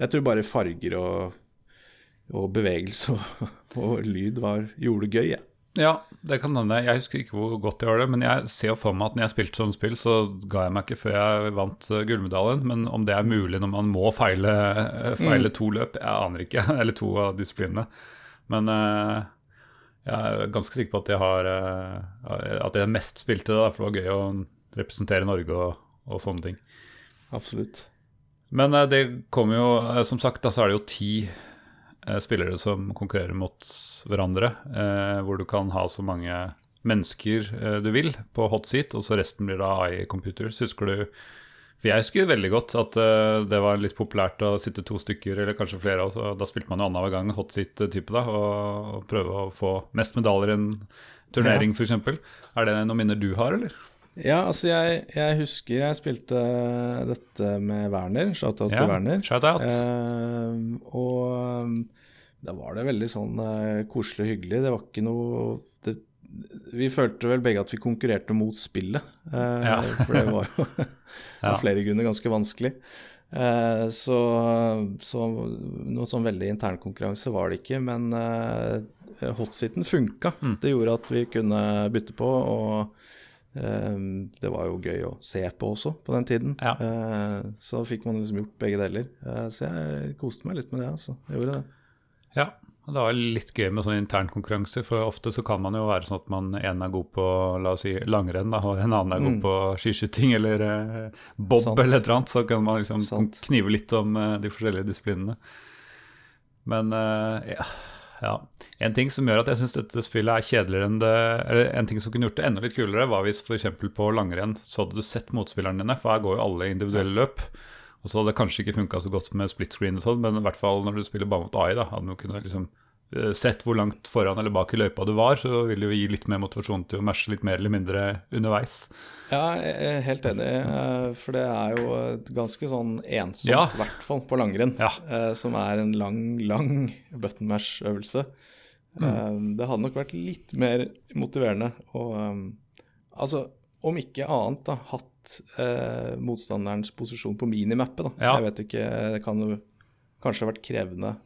Jeg tror bare farger og, og bevegelse og, og lyd var, gjorde det gøy, jeg. Ja, det kan hende. Jeg husker ikke hvor godt jeg gjør det, men jeg ser jo for meg at når jeg spilte sånne spill, så ga jeg meg ikke før jeg vant eh, gullmedaljen. Men om det er mulig når man må feile, feile mm. to løp, jeg aner ikke. Eller to av disiplinene. Men uh, jeg er ganske sikker på at jeg har uh, At jeg mest spilte det, for det var gøy å representere Norge og, og sånne ting. Absolutt. Men uh, det kommer jo, eh, som sagt, da så er det jo ti eh, spillere som konkurrerer mot hverandre. Eh, hvor du kan ha så mange mennesker eh, du vil på hot seat, og så resten blir da AI computers. Husker du For jeg husker veldig godt at eh, det var litt populært å sitte to stykker, eller kanskje flere, og da spilte man jo annenhver gang hot seat-type, da, og, prøve å få mest medaljer i en turnering, f.eks. Er det noen minner du har, eller? Ja, altså jeg, jeg husker jeg spilte dette med Werner. Shout-out til Werner. Shout out. Eh, og da var det veldig sånn eh, koselig og hyggelig. Det var ikke noe det, Vi følte vel begge at vi konkurrerte mot spillet. eh, Ja. For det var jo Ja. av flere grunner ganske vanskelig. Eh, så, så noe sånn veldig internkonkurranse var det ikke. Men uh, hotsiten funka. Mm. Det gjorde at vi kunne bytte på. og eh, det var jo gøy å se på også på den tiden. Ja. Eh, så fikk man liksom gjort begge deler. Eh, så jeg koste meg litt med det. altså. Jeg gjorde det. Ja, og det var litt gøy med sånne internkonkurranser, for ofte så kan man jo være sånn at man en er god på la oss si, langrenn, da, og en annen er god Mm. på skiskyting eller eh, bob Sant. eller et eller annet, så kan man liksom Sant. knive litt om eh, de forskjellige disiplinene. Men eh, ja, ja. En ting som gjør at jeg syns dette spillet er kjedeligere enn det Eller en ting som kunne gjort det enda litt kulere, var hvis f.eks. på langrenn så hadde du sett motspillerne dine, for her går jo alle individuelle løp. Og så hadde det kanskje ikke funka så godt med split screen og sånn, men i hvert fall når du spiller bare mot AI, da, hadde du kunnet liksom sett hvor langt foran eller bak i løypa du var, så vil det jo gi litt mer motivasjon til å matche litt mer eller mindre underveis. Ja, jeg er helt enig, eh, for det er jo et ganske sånn ensomt, i Ja. hvert fall på langrenn, Ja. eh, som er en lang, lang button mash-øvelse. Mm. Eh, Det hadde nok vært litt mer motiverende å eh, Altså, om ikke annet, da, hatt eh, motstanderens posisjon på minimappet, da. Ja. Jeg vet ikke, det kan jo kanskje ha vært krevende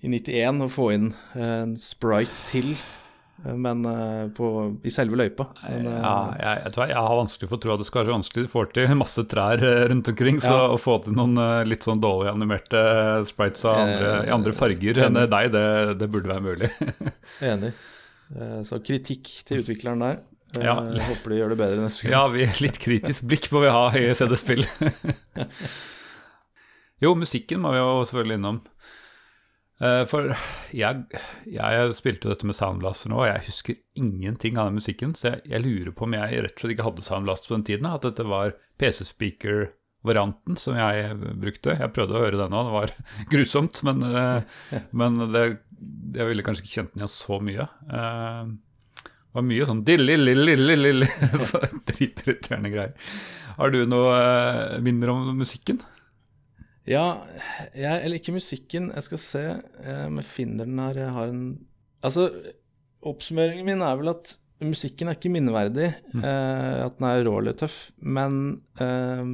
i 91 å få inn eh, en sprite til, eh, men eh, på, i selve løypa. Men, Ja, jeg, jeg, tror jeg, har vanskelig for å tro at det skal være så vanskelig. Du får til masse trær rundt omkring, så Ja. å få til noen litt sånn dårlig animerte sprites av andre, i andre farger enn deg, det, det burde være mulig. Enig. Så kritikk til utvikleren der. Ja. Jeg håper de gjør det bedre neste gang. Ja, vi litt kritisk blikk må vi ha i CD-spill. jo, musikken må vi jo selvfølgelig innom. Eh, For jeg, jeg spilte dette med Soundblaster nå, og jeg husker ingenting av den musikken. Så jeg, jeg lurer på om jeg rett og slett ikke hadde Soundblaster på den tiden. At dette var PC-speaker-varianten som jeg brukte. Jeg prøvde å høre den òg, det var grusomt. Men, eh, men det, jeg ville kanskje ikke kjent den igjen så mye. Eh, Det var mye sånn dilli-lilli-lilli, så dritirriterende greier. Har du noe minner om musikken? Ja, jeg eller ikke musikken. Jeg skal se eh, om jeg finner den her. Jeg har en Altså, oppsummeringen min er vel at musikken er ikke minneverdig. eh, at den er rå eller tøff. Men eh,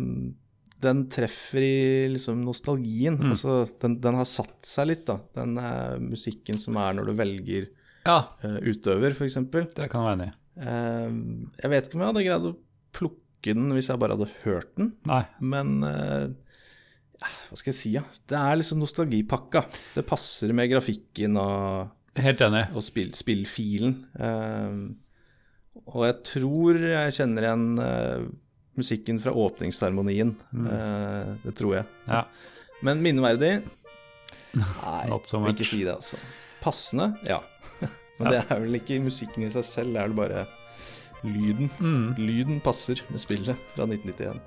den treffer i liksom nostalgien. Mm. Altså, den, den har satt seg litt, da. Den eh, musikken som er når du velger Ja, eh, utøver, f.eks. det kan være enig i. Jeg vet ikke om jeg hadde greid å plukke den hvis jeg bare hadde hørt den, Nei. men hva skal jeg si, ja. Det er liksom nostalgipakka. Det passer med grafikken og, og spill, spillfilen. Uh, og jeg tror jeg kjenner igjen uh, musikken fra åpningsseremonien. Eh, det tror jeg. Ja. Men minneverdig? Nei, jeg so vil ikke si det, altså. Passende? Ja. Men Ja. det er vel ikke musikken i seg selv, det er vel bare lyden. Mm. Lyden passer med spillet fra 1991.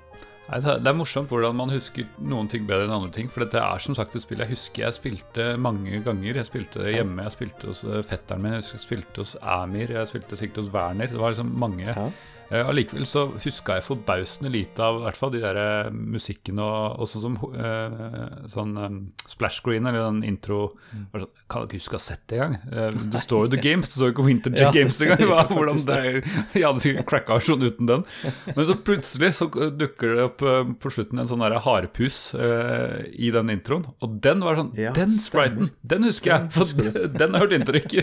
Det er morsomt hvordan man husker noen ting bedre enn andre ting. For dette er som sagt et spill jeg husker jeg spilte mange ganger. Jeg spilte det hjemme, jeg spilte hos eh, fetteren min, jeg jeg spilte hos Amir, jeg spilte sikkert hos Werner. Det var liksom mange. Ja. Eh, Allikevel så huska jeg forbausende lite av i hvert fall de der eh, musikken og, og sånn som uh, sånn um, splash screen eller den intro Mm. Kan ikke huske å ha sett det engang. Uh, det står jo The Games, det står jo ikke Winter Ja, Games engang. Hvordan det, jeg hadde sikkert cracka sånn uten den. Men så plutselig så dukker det opp uh, på slutten en sånn der harepus uh, i den introen. Og den var sånn Ja, Den spriten, den husker jeg! Den Så den har hørt inntrykk.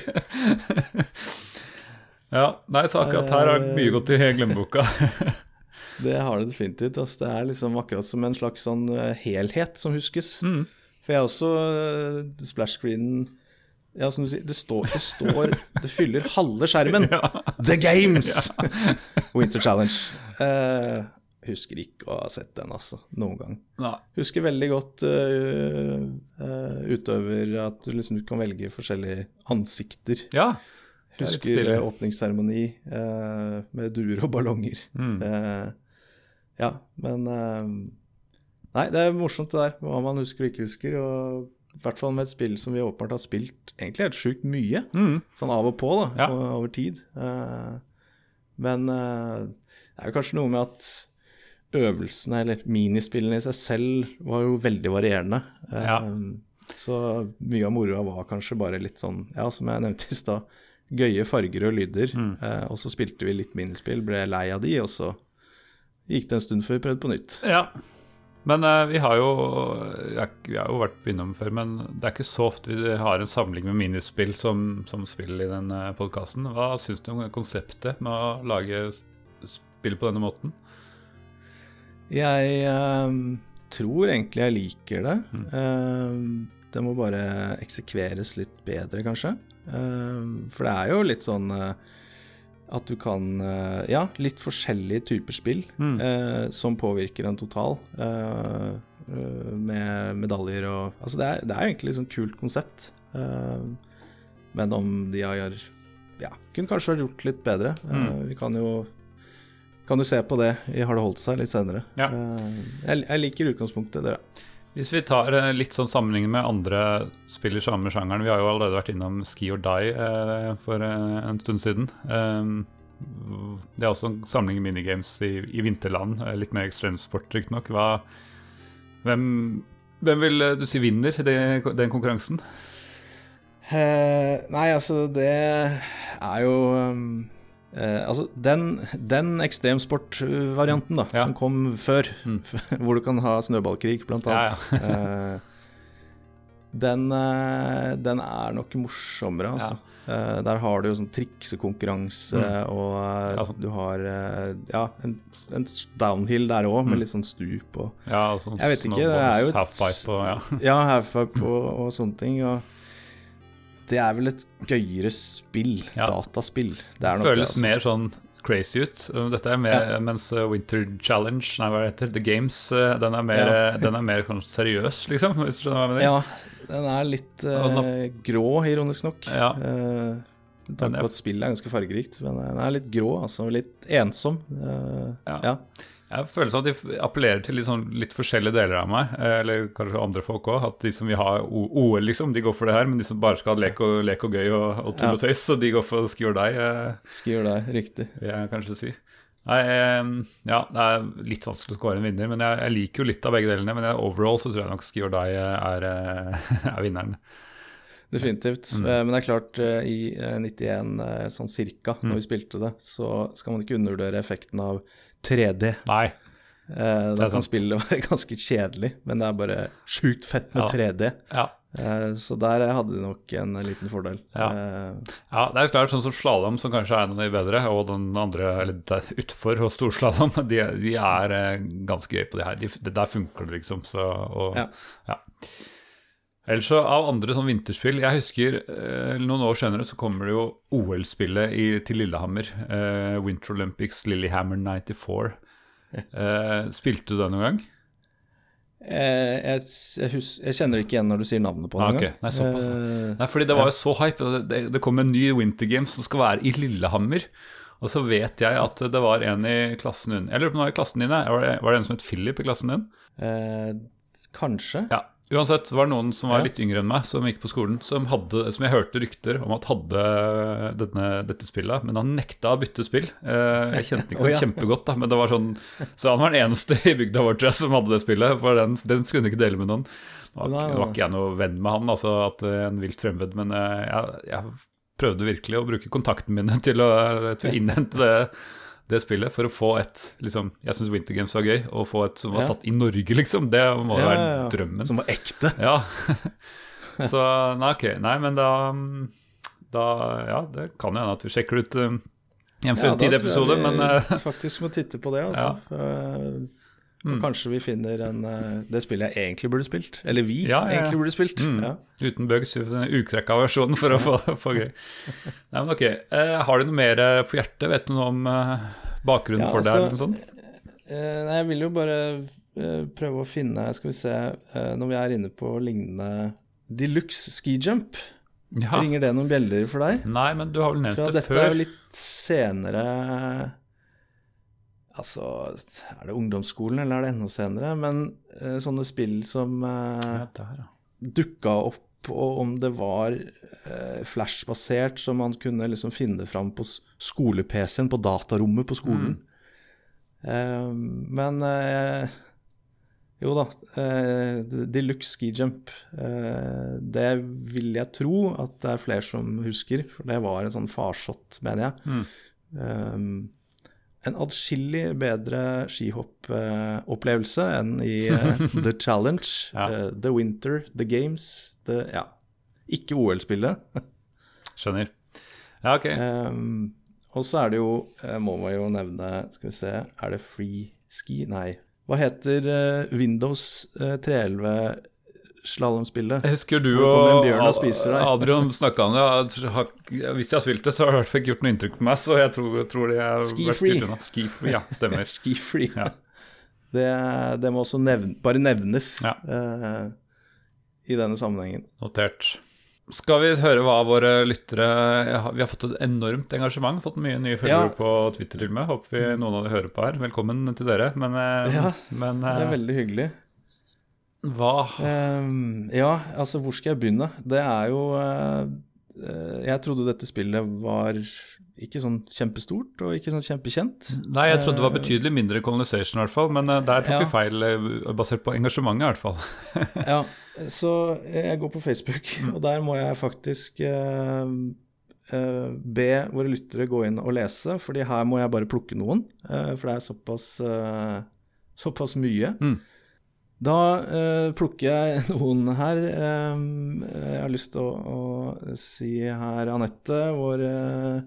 Ja, nei, så akkurat her har mye gått i glemmeboka. Det har det definitivt. Altså, det er liksom akkurat som en slags sånn eh, helhet som huskes. Mm. For jeg er også uh, splash screenen Ja, som du sier, det står Det, står, det fyller halve skjermen. The Games! Winter Challenge. Uh, husker ikke å ha sett den, altså. Noen gang. Nei. Husker veldig godt uh, uh, utøver at du liksom kan velge forskjellige ansikter. Ja. Er Husker øh, åpningsseremoni eh, med duer og ballonger. Mm. Eh, ja, men eh, Nei, det er morsomt det der, hva man husker og ikke husker. Og i hvert fall med et spill som vi åpenbart har spilt egentlig helt sjukt mye. Mm. Sånn av og på, da, Ja. over tid. Eh, men eh, det er jo kanskje noe med at øvelsene, eller minispillene i seg selv, var jo veldig varierende. Eh, Ja. Så mye av moroa var kanskje bare litt sånn, ja, som jeg nevnte i stad, gøye farger og lyder. Mm. Eh, og så spilte vi litt minispill, ble lei av de, og så gikk det en stund før vi prøvde på nytt. Ja. Men eh, vi har jo Vi har jo vært innom før, men det er ikke så ofte vi har en samling med minispill som, som spill i den uh, podkasten. Hva syns du om konseptet med å lage spill på denne måten? Jeg eh, tror egentlig jeg liker det. Mm. Eh, det må bare eksekveres litt bedre, kanskje. Eh, for det er jo litt sånn eh, at du kan eh, Ja, litt forskjellige typer spill Mm. eh, som påvirker en total. eh, eh, med medaljer og Altså, det er, det er egentlig et sånn kult konsept. Eh, men om de har Ja, kunne kanskje gjort litt bedre. Mm. vi kan jo kan du se på det i Har det holdt seg litt senere. Ja. Eh, jeg, jeg liker utgangspunktet, det. Hvis vi tar eh, litt sånn sammenligning med andre spill i samme sjangeren Vi har jo allerede vært innom Ski or Die eh, for eh, en stund siden. Um, det er også en samling minigames i, i vinterland. eh, litt mer ekstremsport, riktignok. Hvem, hvem vil du si vinner det, den konkurransen? Eh, nei, altså, det er jo um, eh, Altså, den, den ekstremsportvarianten, da, Ja. som kom før, Mm. hvor du kan ha snøballkrig, blant Ja, annet, eh, den, eh, den er nok morsommere, altså. Eh, der har du jo sånn triksekonkurranse, og Mm. Ja, sånn. du har eh, ja, en, en downhill der òg, med Mm. litt sånn stup og Ja, altså Jeg vet ikke, det er jo et- Halfpipe og ja. Ja, halfpipe og, og sånne ting. Og det er vel et gøyere spill. Ja. Dataspill. Det nok Føles det, altså. mer sånn crazy ut. Uh, Dette er mer, Ja. Mens uh, Winter Challenge, nei hva heter, The Games, uh, den er mer, Ja. uh, den er mer seriøs, liksom. Hvis du skjønner hva jeg mener? Ja, den er litt eh, grå, ironisk nok. Ja. Eh, Takk på at spillet er ganske fargerikt. Men den er litt grå, altså. Litt ensom. Eh, Ja. Jeg føler sånn at de appellerer til sånn, litt forskjellige deler av meg, eh, eller kanskje andre folk òg. At de som vil ha OL, liksom, de går for det her, men de som bare skal ha lek og, lek og gøy og, og tull og tøys, så de går for ski or die, eh, Skal gjøre riktig. vil jeg kanskje si. Nei, eh, ja, det er litt vanskelig å skåre en vinner, men jeg, jeg liker jo litt av begge delene. Men overall så tror jeg nok ski or die eh, er, eh, er vinneren. Definitivt. Mm. Men det er klart, i eh, 91 eh, sånn cirka, Mm. når vi spilte det, så skal man ikke undervurdere effekten av 3D. Nei. Eh, da kan sant. spillet være ganske kjedelig, men det er bare sjukt fett med Ja. 3D. Ja. Eh, så der hadde de nok en liten fordel. Ja. Eh, Ja, det er klart sånn som slalåm, som kanskje er en av de bedre, og den andre, eller er utfor og storslalåm, de, de er eh, ganske gøy på det her. De, det der funker det, liksom. Så, og, Ja. Ellers så av andre sånn vinterspill Jeg husker eh, noen år senere så kommer det jo OL-spillet til Lillehammer. Eh, Winter Olympics Lillehammer 94. Eh, spilte du det noen gang? eh, jeg, jeg, hus jeg kjenner ikke igjen når du sier navnet på det. Ah, okay. Nei, såpass. Eh, Nei, fordi det var jo så hype. Det, det kom en ny Winter Games som skal være i Lillehammer. Og så vet jeg at det var en i klassen din Jeg lurer på om det var i klassen din. Var det, var det en som het Philip i klassen din? eh, kanskje. Ja. Uansett, det var noen som var litt yngre enn meg, som gikk på skolen, som, hadde, som jeg hørte rykter om at hadde denne, dette spillet, men han nekta å bytte spill. Eh, Jeg kjente ikke Å, det kjempegodt, da, men det var sånn Så han var den eneste i bygda vår jeg, som hadde det spillet, for den, den skulle han ikke dele med noen. Nå var, var ikke jeg noe venn med han, altså at eh, en vilt fremmed, men eh, jeg, jeg prøvde virkelig å bruke kontaktene mine til å, til å innhente det, det spillet for å få et liksom, Jeg syns Winter Games var gøy, å få et som var Ja. satt i Norge, liksom. Det må jo Ja, være ja, ja. drømmen. Som var ekte. Ja. Så nei, ok. Nei, men da, da Ja, det kan jo hende at vi sjekker ut um, en Ja, da fremtidig tror jeg episode, men uh, faktisk må titte på det, altså. for og Mm. Kanskje vi finner en, eh, det spillet jeg egentlig burde spilt. Eller vi Ja, ja, egentlig burde spilt. mm, uten bugs, ukrekka versjonen for å få, få gøy. Nei, men ok. Eh, har du noe mer eh, på hjertet? Vet du noe om eh, bakgrunnen for det? altså, eller noe sånt? eh, nei, jeg vil jo bare prøve å finne Skal vi se Når vi er inne på lignende Deluxe ski jump, Ja. ringer det noen bjeller for deg? Nei, men du har vel nevnt det det dette er jo litt senere Altså, er det ungdomsskolen, eller er det enda senere? Men eh, sånne spill som eh, Ja, dukka opp, og om det var eh, flash-basert, så man kunne liksom finne fram på skole-PC-en, på datarommet på skolen. Eh, men eh, jo da, eh, Deluxe Ski Jump, eh, det vil jeg tro at det er flere som husker, for det var en sånn farsott, mener jeg. Eh, en adskillig bedre skihoppopplevelse enn i eh, The Challenge, Ja. eh, The Winter, The Games The, Ja, ikke OL-spillet. Skjønner. Ja, ok. Um, og så er det jo, eh, må man jo nevne, skal vi se, er det free ski? Nei. Hva heter Windows eh, 311 slalåmspillet? Husker du og og? Adrian snakka om det? har- Hvis jeg har spilt det, så har det i hvert fall ikke gjort noe inntrykk på meg. Så jeg tror, tror det er Ski vært free. styrt unna. Ski ja, stemmer. Ski free. Ja. Det, det må også nevne, bare nevnes Ja. uh, i denne sammenhengen. Notert. Skal vi høre hva våre lyttere Vi har fått et enormt engasjement. Fått mye nye følgere Ja. på Twitter til og med. Håper vi noen av dere hører på her. Velkommen til dere. Men, eh, Ja, men Det er eh, veldig hyggelig. Hva Um, ja, altså hvor skal jeg begynne? Det er jo eh, eh, Jeg trodde dette spillet var ikke sånn kjempestort og ikke sånn kjempekjent. Nei, jeg trodde det var betydelig mindre colonization, i hvert fall. Men eh, der tok Ja. vi feil, eh, basert på engasjementet, i hvert fall. Ja, så jeg går på Facebook, og der må jeg faktisk uh, eh, be våre lyttere gå inn og lese, fordi her må jeg bare plukke noen, eh, for det er såpass, eh, såpass mye. Mm. Da eh, plukker jeg noen her. Eh, jeg har lyst til å, å si her Anette, vår eh,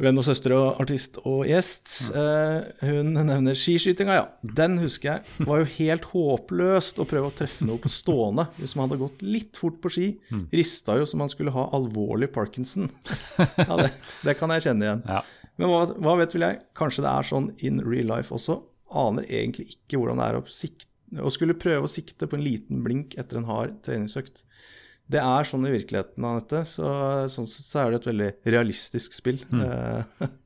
venn og søster og artist og gjest. Eh, hun nevner skiskytinga, ja. Den husker jeg. Var jo helt håpløst å prøve å treffe noe på stående hvis man hadde gått litt fort på ski. Rista jo som man skulle ha alvorlig parkinson. Ja, det, det kan jeg kjenne igjen. Ja. Men hva, hva vet vel jeg? Kanskje det er sånn in real life også. Aner egentlig ikke hvordan det er å, sikte, å skulle prøve å sikte på en liten blink etter en hard treningsøkt. Det er sånn i virkeligheten, Anette. Så, sånn sett så er det et veldig realistisk spill. Mm.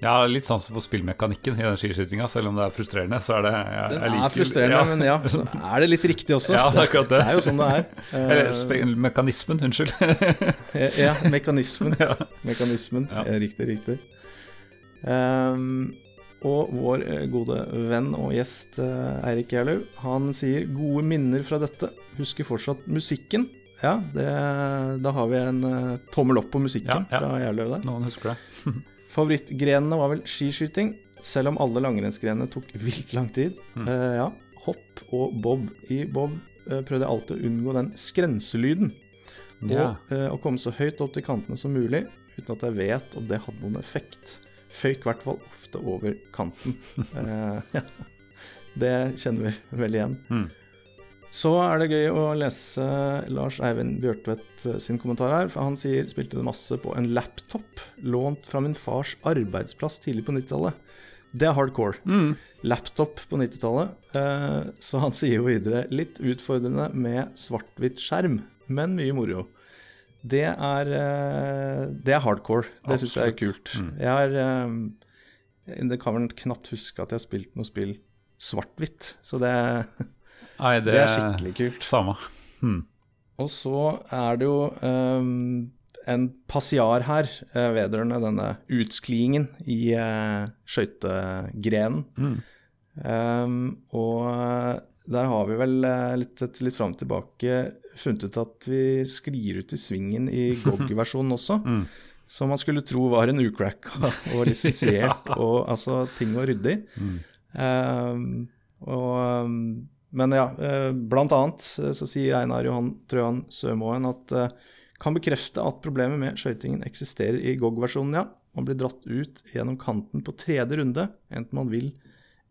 Jeg har litt sans for spillmekanikken i den skiskytinga, selv om det er frustrerende. så er det jeg, den liker- er frustrerende, ja. men ja, så er det litt riktig også. Ja, det er akkurat det. Det er jo sånn det er. Eh, Eller mekanismen, unnskyld. Eh, Ja, mekanismen. Mekanismen. Ja. Ja. Riktig, riktig. Ehm, og vår eh, gode venn og gjest eh, Eirik Gjerlaug, han sier gode minner fra dette. Husker fortsatt musikken. Ja, det, da har vi en eh, tommel opp på musikken Ja, ja. fra Gjerlaug der. Noen husker det. Favorittgrenene var vel skiskyting, selv om alle langrennsgrenene tok vilt lang tid. Mm. Uh, ja, Hopp og bob. I bob uh, prøvde jeg alltid å unngå den skrenselyden. Og eh, å komme så høyt opp til kantene som mulig, uten at jeg vet om det hadde noen effekt. Føyk i hvert fall ofte over kanten. Eh, ja. Det kjenner vi vel igjen. Mm. Så er det gøy å lese Lars Eivind Bjørtvedt eh, sin kommentar her. For han sier spilte det masse på en laptop lånt fra min fars arbeidsplass tidlig på 90-tallet. Det er hardcore. Mm. Laptop på 90-tallet. Eh, så han sier jo videre litt utfordrende med svart-hvitt skjerm, men mye moro. Det er, eh, det er hardcore. Det syns jeg er kult. Mm. Jeg har eh, Det kan vel knapt huske at jeg har spilt noe spill svart-hvitt, så det, Nei, det, det er skikkelig kult. Samme. Hmm. Og så er det jo um, en passiar her eh, vedrørende denne utsklingen i uh, skøytegrenen. Mm. Um, og der har vi vel litt, et- litt fram og tilbake funnet ut at vi sklir ut i svingen i GOG-versjonen også. Mm. Som man skulle tro var en ucracka og lisensiert, og altså ting å rydde i. Mm. Uh, og, ehm, men ja, uh, blant annet eh, så sier Einar Johan Trøan Sømoen at uh, kan bekrefte at problemet med skøytingen eksisterer i GOG-versjonen, ja. Man blir dratt ut gjennom kanten på tredje runde, enten man vil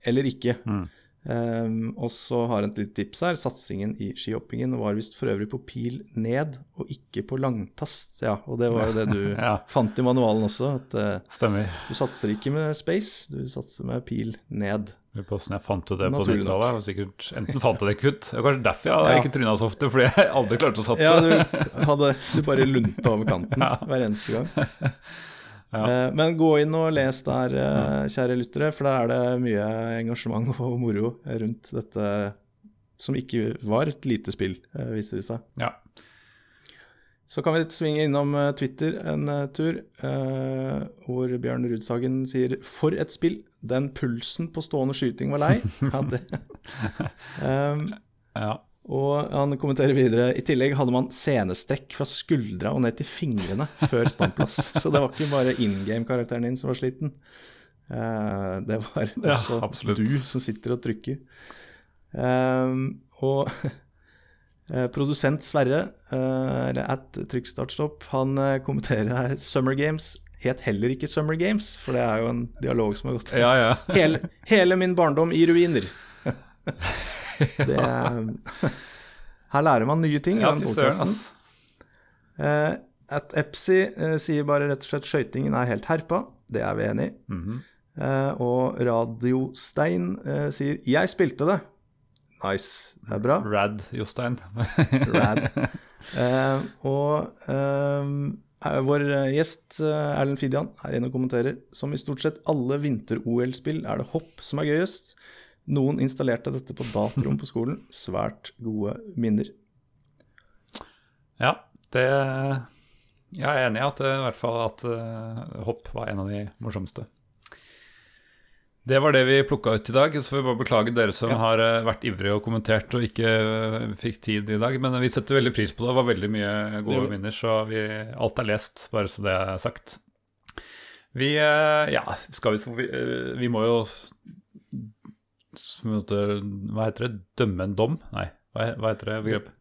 eller ikke. Mm. Um, og så har jeg et lite tips her. Satsingen i skihoppingen var visst for øvrig på pil ned, og ikke på langtast. Ja, og det var jo det du Ja. fant i manualen også. At uh, Stemmer. du satser ikke med space, du satser med pil ned. På hvordan jeg fant jo det på Naturlig nok. 90-tallet. Sikkert Enten fant jeg det ikke ut, og kanskje derfor jeg Ja. ikke tryna så ofte, fordi jeg aldri klarte å satse. Ja, du, hadde, du bare lunta over kanten hver eneste gang. Ja. Eh, men gå inn og les der, eh, kjære lyttere, for der er det mye engasjement og moro rundt dette som ikke var et lite spill, eh, viser det seg. Ja. Så kan vi svinge innom Twitter en tur, hvor Bjørn Rudsagen sier 'For et spill! Den pulsen på stående skyting var lei'. Ja, det. um, ja. Og han kommenterer videre I tillegg hadde man scenestrekk fra skuldra og ned til fingrene før standplass. Så det var ikke bare in game-karakteren din som var sliten. Eh, det var også ja, du som sitter og trykker. Ehm, og eh, produsent Sverre, eh, eller at trykkstartstopp, han kommenterer her Summer Games het heller ikke Summer Games, for det er jo en dialog som har gått ja, ja. hele, hele min barndom i ruiner. Det, her lærer man nye ting Ja, fy søren, ass. Eh, at Epsi eh, sier bare rett og slett skøytingen er helt herpa. Det er vi enig i. Mhm. Eh, og Radiostein eh, sier 'jeg spilte det'. Nice. Det er bra. Rad, Jostein. Rad. Eh, og eh, vår eh, gjest eh, Erlend Fidian er inne og kommenterer. Som i stort sett alle vinter-OL-spill er det hopp som er gøyest. Noen installerte dette på datarom på skolen. Svært gode minner. Ja, det Jeg er enig i at det, i hvert fall at eh, hopp var en av de morsomste. Det var det vi plukka ut i dag. Så får vi bare beklage dere som Ja. har eh, vært ivrige og kommentert og ikke eh, fikk tid i dag. Men vi setter veldig pris på det. Det var veldig mye gode Det- minner, så vi, alt er lest, bare så det er sagt. Vi eh, Ja, skal vi Vi, eh, vi må jo Hva heter det? Dømme en dom? Nei, hva, heter det begrepet?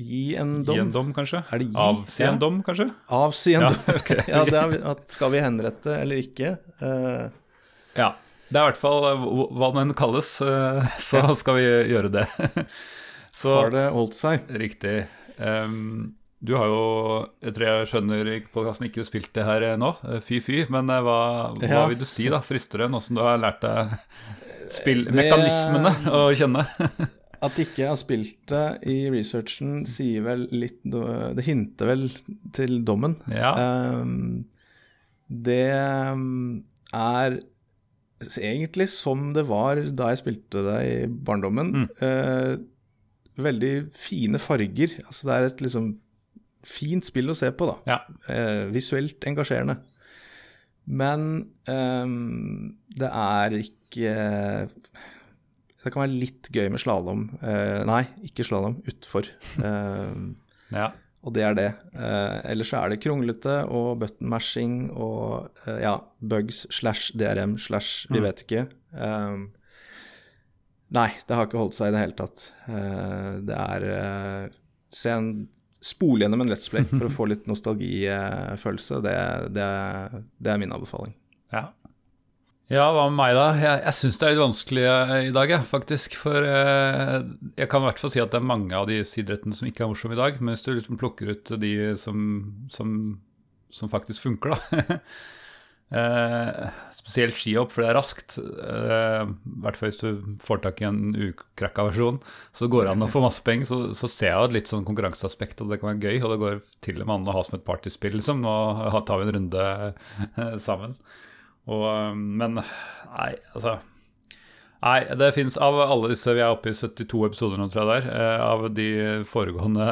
Gi en dom. Gi en dom, kanskje? Er det gi? Avsi Ja. en dom, kanskje? Avsi en Ja, dom. Okay. ja, det er, at skal vi henrette eller ikke? Uh... Ja. Det er i hvert fall eh, hva- enn kalles, eh, så skal vi gjøre det. Så har det holdt seg? riktig. Em, du har jo, jeg tror jeg skjønner i podkasten, ikke spilt det her eh, nå, eh, fy fy, men eh, hva, hva Ja. vil du si, da, frister det, nå som du har lært deg spillmekanismene å kjenne? At ikke jeg har spilt det i researchen, sier vel litt Det hinter vel til dommen. Ja. Um, det er egentlig som det var da jeg spilte det i barndommen. Mm. Uh, veldig fine farger. Altså det er et liksom fint spill å se på, da. Ja. Eh, visuelt engasjerende. Men eh, det er ikke Det kan være litt gøy med slalåm. Eh, nei, ikke slalåm, utfor. Ehm, ja. og det er det. Eh, ellers så er det kronglete og button mashing og eh, ja, bugs slash DRM slash vi Mm. vet ikke. Ehm, nei, det har ikke holdt seg i det hele tatt. Eh, det er Se en Spole gjennom en Let's Play for å få litt nostalgifølelse. Det, det, det er min anbefaling. Ja. Ja, hva med meg, da? Jeg, jeg syns det er litt vanskelig eh, i dag, jeg, faktisk. For eh, jeg kan i hvert fall si at det er mange av de siderettene som ikke er morsomme i dag. Men hvis du liksom plukker ut de som, som, som faktisk funker, da. eh, spesielt skihopp, for det er raskt. Eh, hvert fall hvis du får tak i en ukrakka versjon, så går det an å få masse penger. Så, så ser jeg et litt sånn konkurranseaspekt, og det kan være gøy. Og det går til og med an å ha som et partyspill, liksom. Nå tar vi en runde eh, sammen. Og, um, men nei, altså Nei, det fins av alle disse Vi er oppe i 72 episoder nå, tror jeg det er. Eh, av de foregående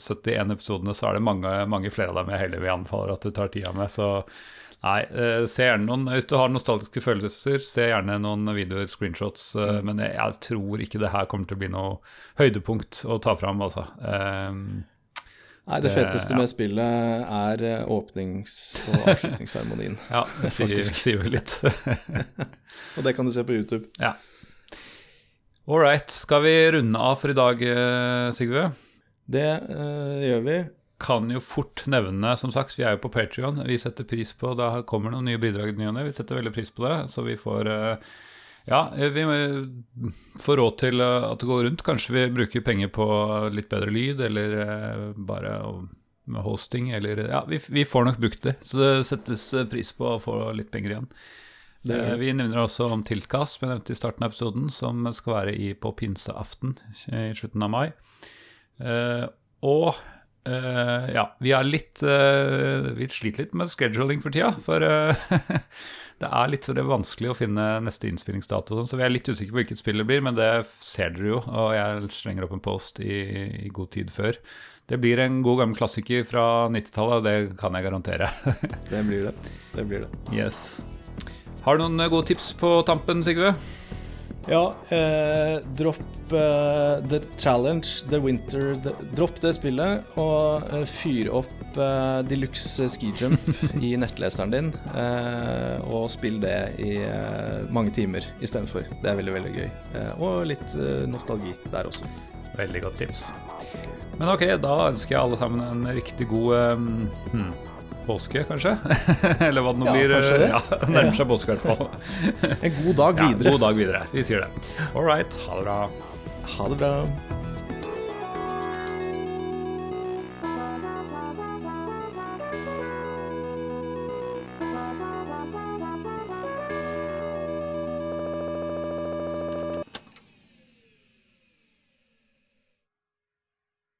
71 episodene så er det mange, mange flere av dem jeg heller vil anbefale at du tar tida med. Så nei, eh, se gjerne noen Hvis du har nostalgiske følelser, se gjerne noen videoer, screenshots. Mm. Men jeg, jeg tror ikke det her kommer til å bli noe høydepunkt å ta fram, altså. Um, Nei, det feteste ja. med spillet er eh, åpnings- og avslutningsseremonien. ja, det sier, vel litt. Og det kan du se på YouTube. Ja. All right. Skal vi runde av for i dag, eh, Sigve? Det uh, gjør vi. Kan jo fort nevne, som sagt, vi er jo på Patrion. Vi setter pris på Da kommer det noen nye bidrag i. Vi setter veldig pris på det. Så vi får eh, Ja, vi får råd til at det går rundt. Kanskje vi bruker penger på litt bedre lyd, eller bare med hosting, eller Ja, vi, vi får nok brukt det. Så det settes pris på å få litt penger igjen. Det, vi nevner også om Tiltkast, som jeg nevnte i starten av episoden, som skal være i, på pinseaften i slutten av mai. Eh, og uh, ja, vi er litt uh, Vi sliter litt med scheduling for tida. For det er litt vanskelig å finne neste innspillingsdato, sånn, så vi er litt usikre på hvilket spill det blir, men det ser dere jo, og jeg slenger opp en post i, i god tid før. Det blir en god gammel klassiker fra 90-tallet, det kan jeg garantere. det blir det. Det blir det. Yes. Har du noen gode tips på tampen, Sigve? Ja, eh, dropp eh, The Challenge, The Winter the, Dropp det spillet, og eh, fyr opp eh, Deluxe Ski Jump i nettleseren din. Uh, og spill det i mange timer istedenfor. Det er veldig, veldig gøy. og litt nostalgi der også. Veldig godt tips. Men ok, da ønsker jeg alle sammen en riktig god hmm påske, kanskje? Eller hva det nå ja, blir. Det. Ja, Nærmer seg påske, i hvert fall. en god dag videre. Ja, god dag videre. Vi sier det. All right. Ha det bra. Ha det bra.